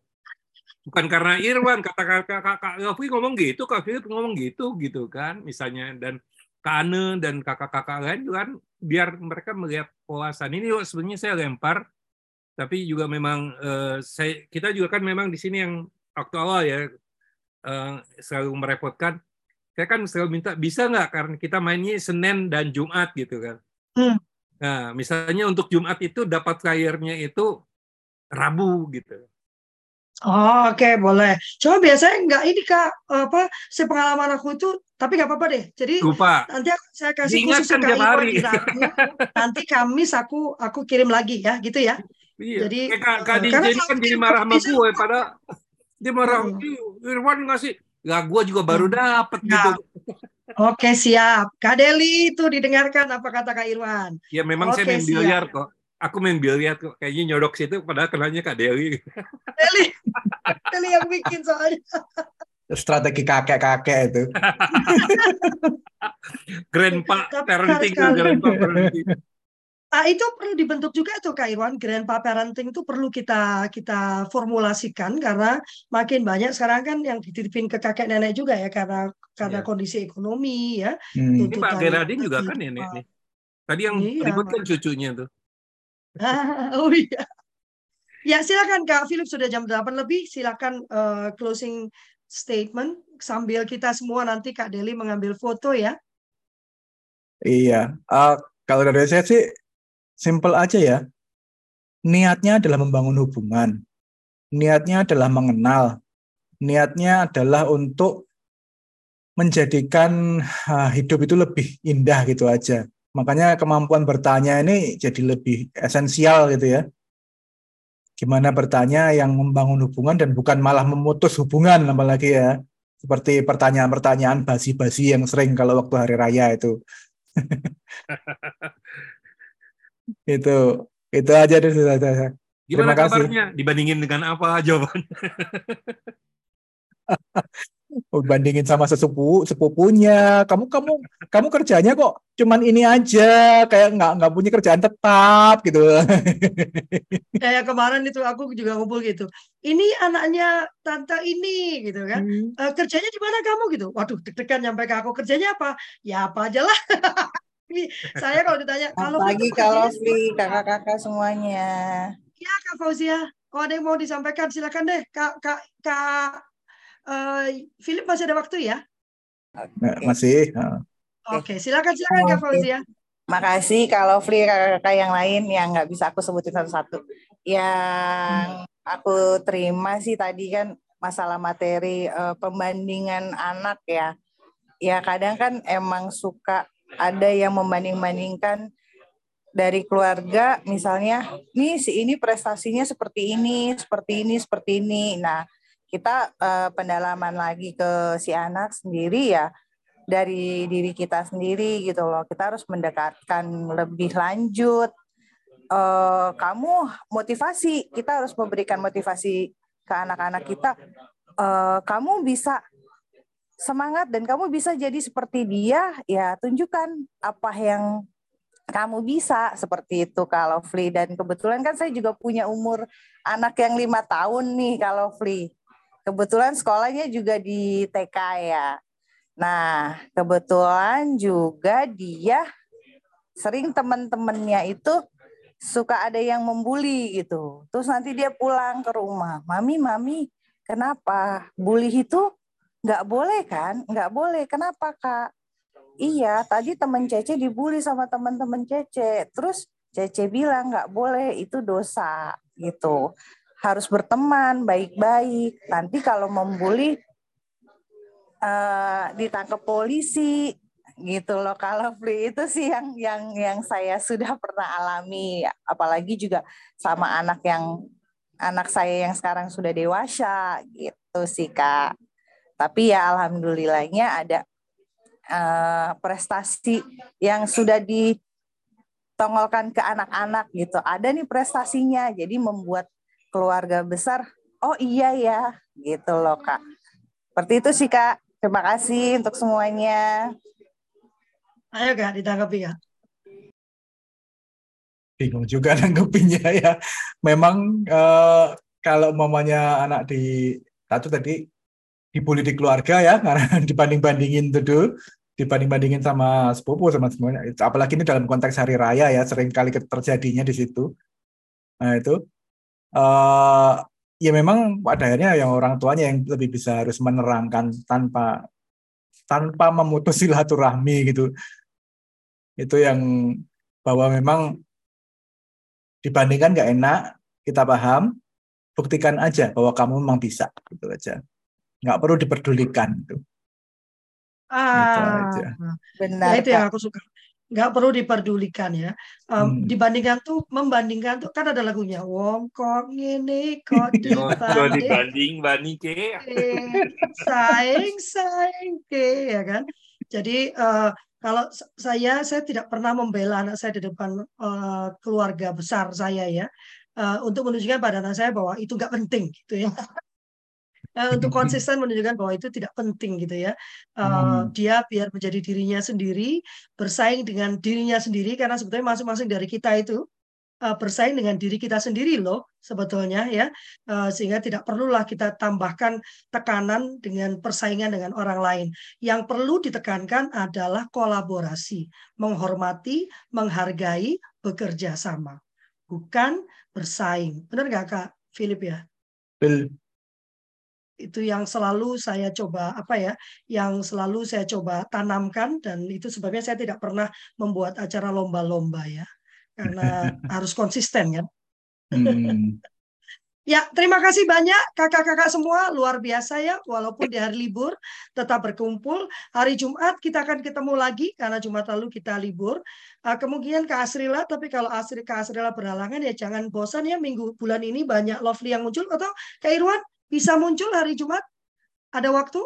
Bukan karena Irwan, kata kakak kakak Yofi ngomong gitu, kak Philip ngomong gitu gitu kan, misalnya. Dan Kak Ane dan kakak-kakak lain kan biar mereka melihat polasan ini sebenarnya saya lempar tapi juga memang uh, saya kita juga kan memang di sini yang waktu awal ya uh, selalu merepotkan. Saya kan selalu minta bisa nggak? Karena kita mainnya Senin dan Jumat gitu kan. Hmm. nah misalnya untuk Jumat itu dapat layarnya itu Rabu gitu Oh, oke okay, boleh. Cuma biasanya nggak ini kak apa sepengalaman aku itu tapi nggak apa-apa deh. Jadi Lupa. nanti aku, saya kasih khusus ke Kak Nanti Kamis aku aku kirim lagi ya, gitu ya. Iya. Jadi eh, Kak, Kak DJ ini kan jadi marah sama gue pada dia marah hmm. Irwan ngasih ya gue juga baru hmm. dapet nah. gitu. Oke siap. Kak Deli itu didengarkan apa kata Kak Irwan. Ya memang Oke, saya main biliar kok. Aku main biliar kok. Kayaknya nyodok situ padahal kenanya Kak Deli. Deli. Deli yang bikin soalnya. Strategi kakek-kakek itu. grandpa parenting, grandpa parenting. Nah, itu perlu dibentuk juga tuh Kak Irwan, grandpa parenting itu perlu kita kita formulasikan karena makin banyak sekarang kan yang dititipin ke kakek nenek juga ya karena karena ya. kondisi ekonomi ya. Hmm. Ini Pak Geraldine juga kan ya nih. Tadi yang iya, ribut kan cucunya tuh. oh iya. Ya silakan Kak Philip sudah jam 8 lebih silakan uh, closing statement sambil kita semua nanti Kak Deli mengambil foto ya. Iya, uh, kalau dari saya sih Simple aja ya. Niatnya adalah membangun hubungan. Niatnya adalah mengenal. Niatnya adalah untuk menjadikan uh, hidup itu lebih indah gitu aja. Makanya kemampuan bertanya ini jadi lebih esensial gitu ya. Gimana bertanya yang membangun hubungan dan bukan malah memutus hubungan apalagi ya. Seperti pertanyaan-pertanyaan basi-basi yang sering kalau waktu hari raya itu. itu itu aja deh. Gimana Terima kabarnya kasih. dibandingin dengan apa jawaban? Oh, bandingin sama sesepupu sepupunya. Kamu kamu kamu kerjanya kok cuman ini aja kayak nggak nggak punya kerjaan tetap gitu. Kayak kemarin itu aku juga ngumpul gitu. Ini anaknya tante ini gitu kan. Hmm. e, kerjanya di mana kamu gitu. Waduh deg-degan nyampe ke aku. Kerjanya apa? Ya apa aja lah. Saya kalau ditanya kalau pagi kalau free kakak-kakak semuanya. Ya Kak Fauzia. Oh ada yang mau disampaikan silakan deh. Kak Kak Kak uh, Philip masih ada waktu ya? Okay. Masih. Oke, okay, silakan silakan Kak Fauzia. Makasih kalau free kakak-kakak yang lain yang nggak bisa aku sebutin satu-satu. Yang aku terima sih tadi kan masalah materi uh, pembandingan anak ya. Ya kadang kan emang suka ada yang membanding-bandingkan dari keluarga misalnya nih si ini prestasinya seperti ini seperti ini seperti ini nah kita uh, pendalaman lagi ke si anak sendiri ya dari diri kita sendiri gitu loh. Kita harus mendekatkan lebih lanjut. Uh, kamu motivasi kita harus memberikan motivasi ke anak-anak kita. Uh, kamu bisa semangat dan kamu bisa jadi seperti dia, ya tunjukkan apa yang kamu bisa seperti itu kalau Fli. Dan kebetulan kan saya juga punya umur anak yang lima tahun nih kalau Fli kebetulan sekolahnya juga di TK ya nah kebetulan juga dia sering teman-temannya itu suka ada yang membuli gitu terus nanti dia pulang ke rumah mami mami kenapa bully itu Nggak boleh kan? Nggak boleh. Kenapa kak? Iya, tadi temen Cece dibully sama teman-teman Cece. Terus Cece bilang nggak boleh, itu dosa gitu. Harus berteman baik-baik. Nanti kalau membuli uh, ditangkap polisi gitu loh kalau free itu sih yang yang yang saya sudah pernah alami apalagi juga sama anak yang anak saya yang sekarang sudah dewasa gitu sih kak tapi ya alhamdulillahnya ada uh, prestasi yang sudah di tongolkan ke anak-anak gitu. Ada nih prestasinya, jadi membuat keluarga besar, oh iya ya, gitu loh kak. Seperti itu sih kak. Terima kasih untuk semuanya. Ayo kak, ditanggapi ya. Bingung juga nanggepinnya ya. Memang eh, kalau mamanya anak di satu tadi dibully di keluarga ya karena dibanding-bandingin tuh dibanding-bandingin sama sepupu sama semuanya. Apalagi ini dalam konteks hari raya ya, sering kali terjadinya di situ. Nah itu, uh, ya memang pada akhirnya yang orang tuanya yang lebih bisa harus menerangkan tanpa tanpa memutus silaturahmi gitu. Itu yang bahwa memang dibandingkan nggak enak, kita paham, buktikan aja bahwa kamu memang bisa, gitu aja. Nggak perlu diperdulikan. Gitu. Gitu ah, benar. Ya, itu yang aku suka. Nggak perlu diperdulikan ya. Um, hmm. Dibandingkan tuh, membandingkan tuh kan ada lagunya. Wong kok ini kok dibanding. dibanding banding ke. Saing saing ke ya kan. Jadi uh, kalau saya saya tidak pernah membela anak saya di depan uh, keluarga besar saya ya uh, untuk menunjukkan pada anak saya bahwa itu nggak penting gitu ya uh, untuk konsisten menunjukkan bahwa itu tidak penting gitu ya. Uh, hmm. Dia biar menjadi dirinya sendiri, bersaing dengan dirinya sendiri karena sebetulnya masing-masing dari kita itu uh, bersaing dengan diri kita sendiri loh sebetulnya ya. Uh, sehingga tidak perlulah kita tambahkan tekanan dengan persaingan dengan orang lain. Yang perlu ditekankan adalah kolaborasi, menghormati, menghargai, bekerja sama, bukan bersaing. Benar nggak Kak Philip ya? Betul itu yang selalu saya coba apa ya yang selalu saya coba tanamkan dan itu sebabnya saya tidak pernah membuat acara lomba-lomba ya karena harus konsisten kan hmm. ya terima kasih banyak kakak-kakak semua luar biasa ya walaupun di hari libur tetap berkumpul. Hari Jumat kita akan ketemu lagi karena Jumat lalu kita libur. Uh, kemungkinan ke Asrila tapi kalau Asri ke Asrila berhalangan ya jangan bosan ya minggu bulan ini banyak lovely yang muncul atau Kak Irwan bisa muncul hari Jumat? Ada waktu?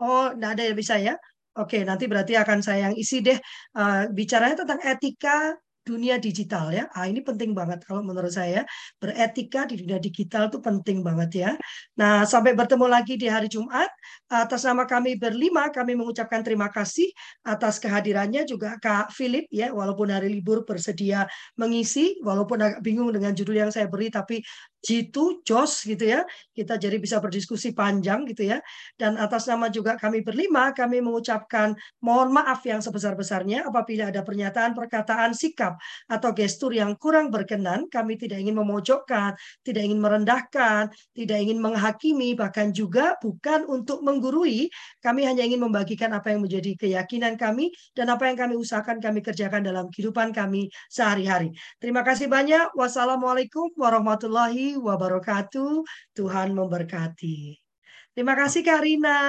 Oh, tidak ada ya bisa ya. Oke, nanti berarti akan saya yang isi deh. Uh, bicaranya tentang etika dunia digital ya. Ah, ini penting banget kalau menurut saya. Beretika di dunia digital itu penting banget ya. Nah, sampai bertemu lagi di hari Jumat. Atas nama kami berlima, kami mengucapkan terima kasih atas kehadirannya juga Kak Philip ya, walaupun hari libur bersedia mengisi, walaupun agak bingung dengan judul yang saya beri, tapi jitu, jos gitu ya. Kita jadi bisa berdiskusi panjang gitu ya. Dan atas nama juga kami berlima, kami mengucapkan mohon maaf yang sebesar-besarnya apabila ada pernyataan, perkataan, sikap, atau gestur yang kurang berkenan. Kami tidak ingin memojokkan, tidak ingin merendahkan, tidak ingin menghakimi, bahkan juga bukan untuk menggurui. Kami hanya ingin membagikan apa yang menjadi keyakinan kami dan apa yang kami usahakan kami kerjakan dalam kehidupan kami sehari-hari. Terima kasih banyak. Wassalamualaikum warahmatullahi wabarakatuh. Tuhan memberkati. Terima kasih Kak Rina.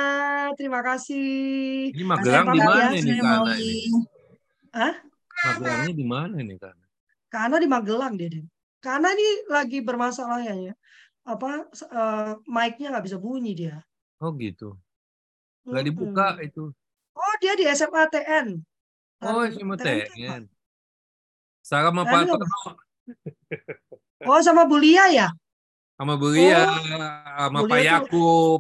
Terima kasih. Ini Magelang di mana ini Kana ini? Hah? Magelangnya di mana nih Kana? Karena di Magelang dia. Karena ini lagi bermasalah ya. Apa uh, mic-nya nggak bisa bunyi dia. Oh gitu. Nggak dibuka hmm. itu. Oh dia di SMA TN. Oh SMA TN. Sama Pak Oh, sama Bulia ya? Sama Bulia, oh, sama Bulia Pak Yakub.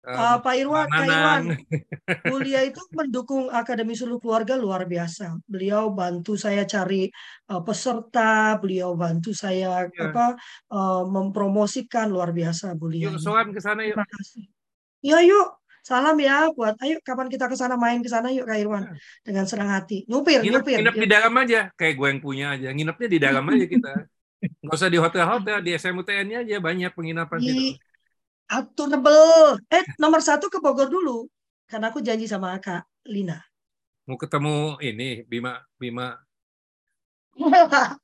Uh, Pak Irwan, Pak Irwan, Bulia itu mendukung Akademi Seluruh Keluarga luar biasa. Beliau bantu saya cari uh, peserta, beliau bantu saya ya. apa uh, mempromosikan luar biasa Bulia. Yuk, soan ke sana yuk. Terima kasih. Ya yuk, salam ya buat ayo kapan kita ke sana main ke sana yuk Kak Irwan ya. dengan senang hati. Nyupir, nginep, nyupir. Nginep di dalam aja, kayak gue yang punya aja. Nginepnya di dalam aja kita. Nggak usah di hotel-hotel, di SMUTN aja banyak penginapan di gitu. Atunable. Eh, nomor satu ke Bogor dulu. Karena aku janji sama Kak Lina. Mau ketemu ini, Bima. Bima.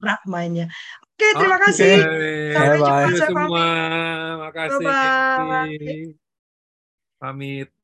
Berat mainnya. Oke, terima okay. kasih. Sampai jumpa semua. Makasih. Bye-bye. Pamit.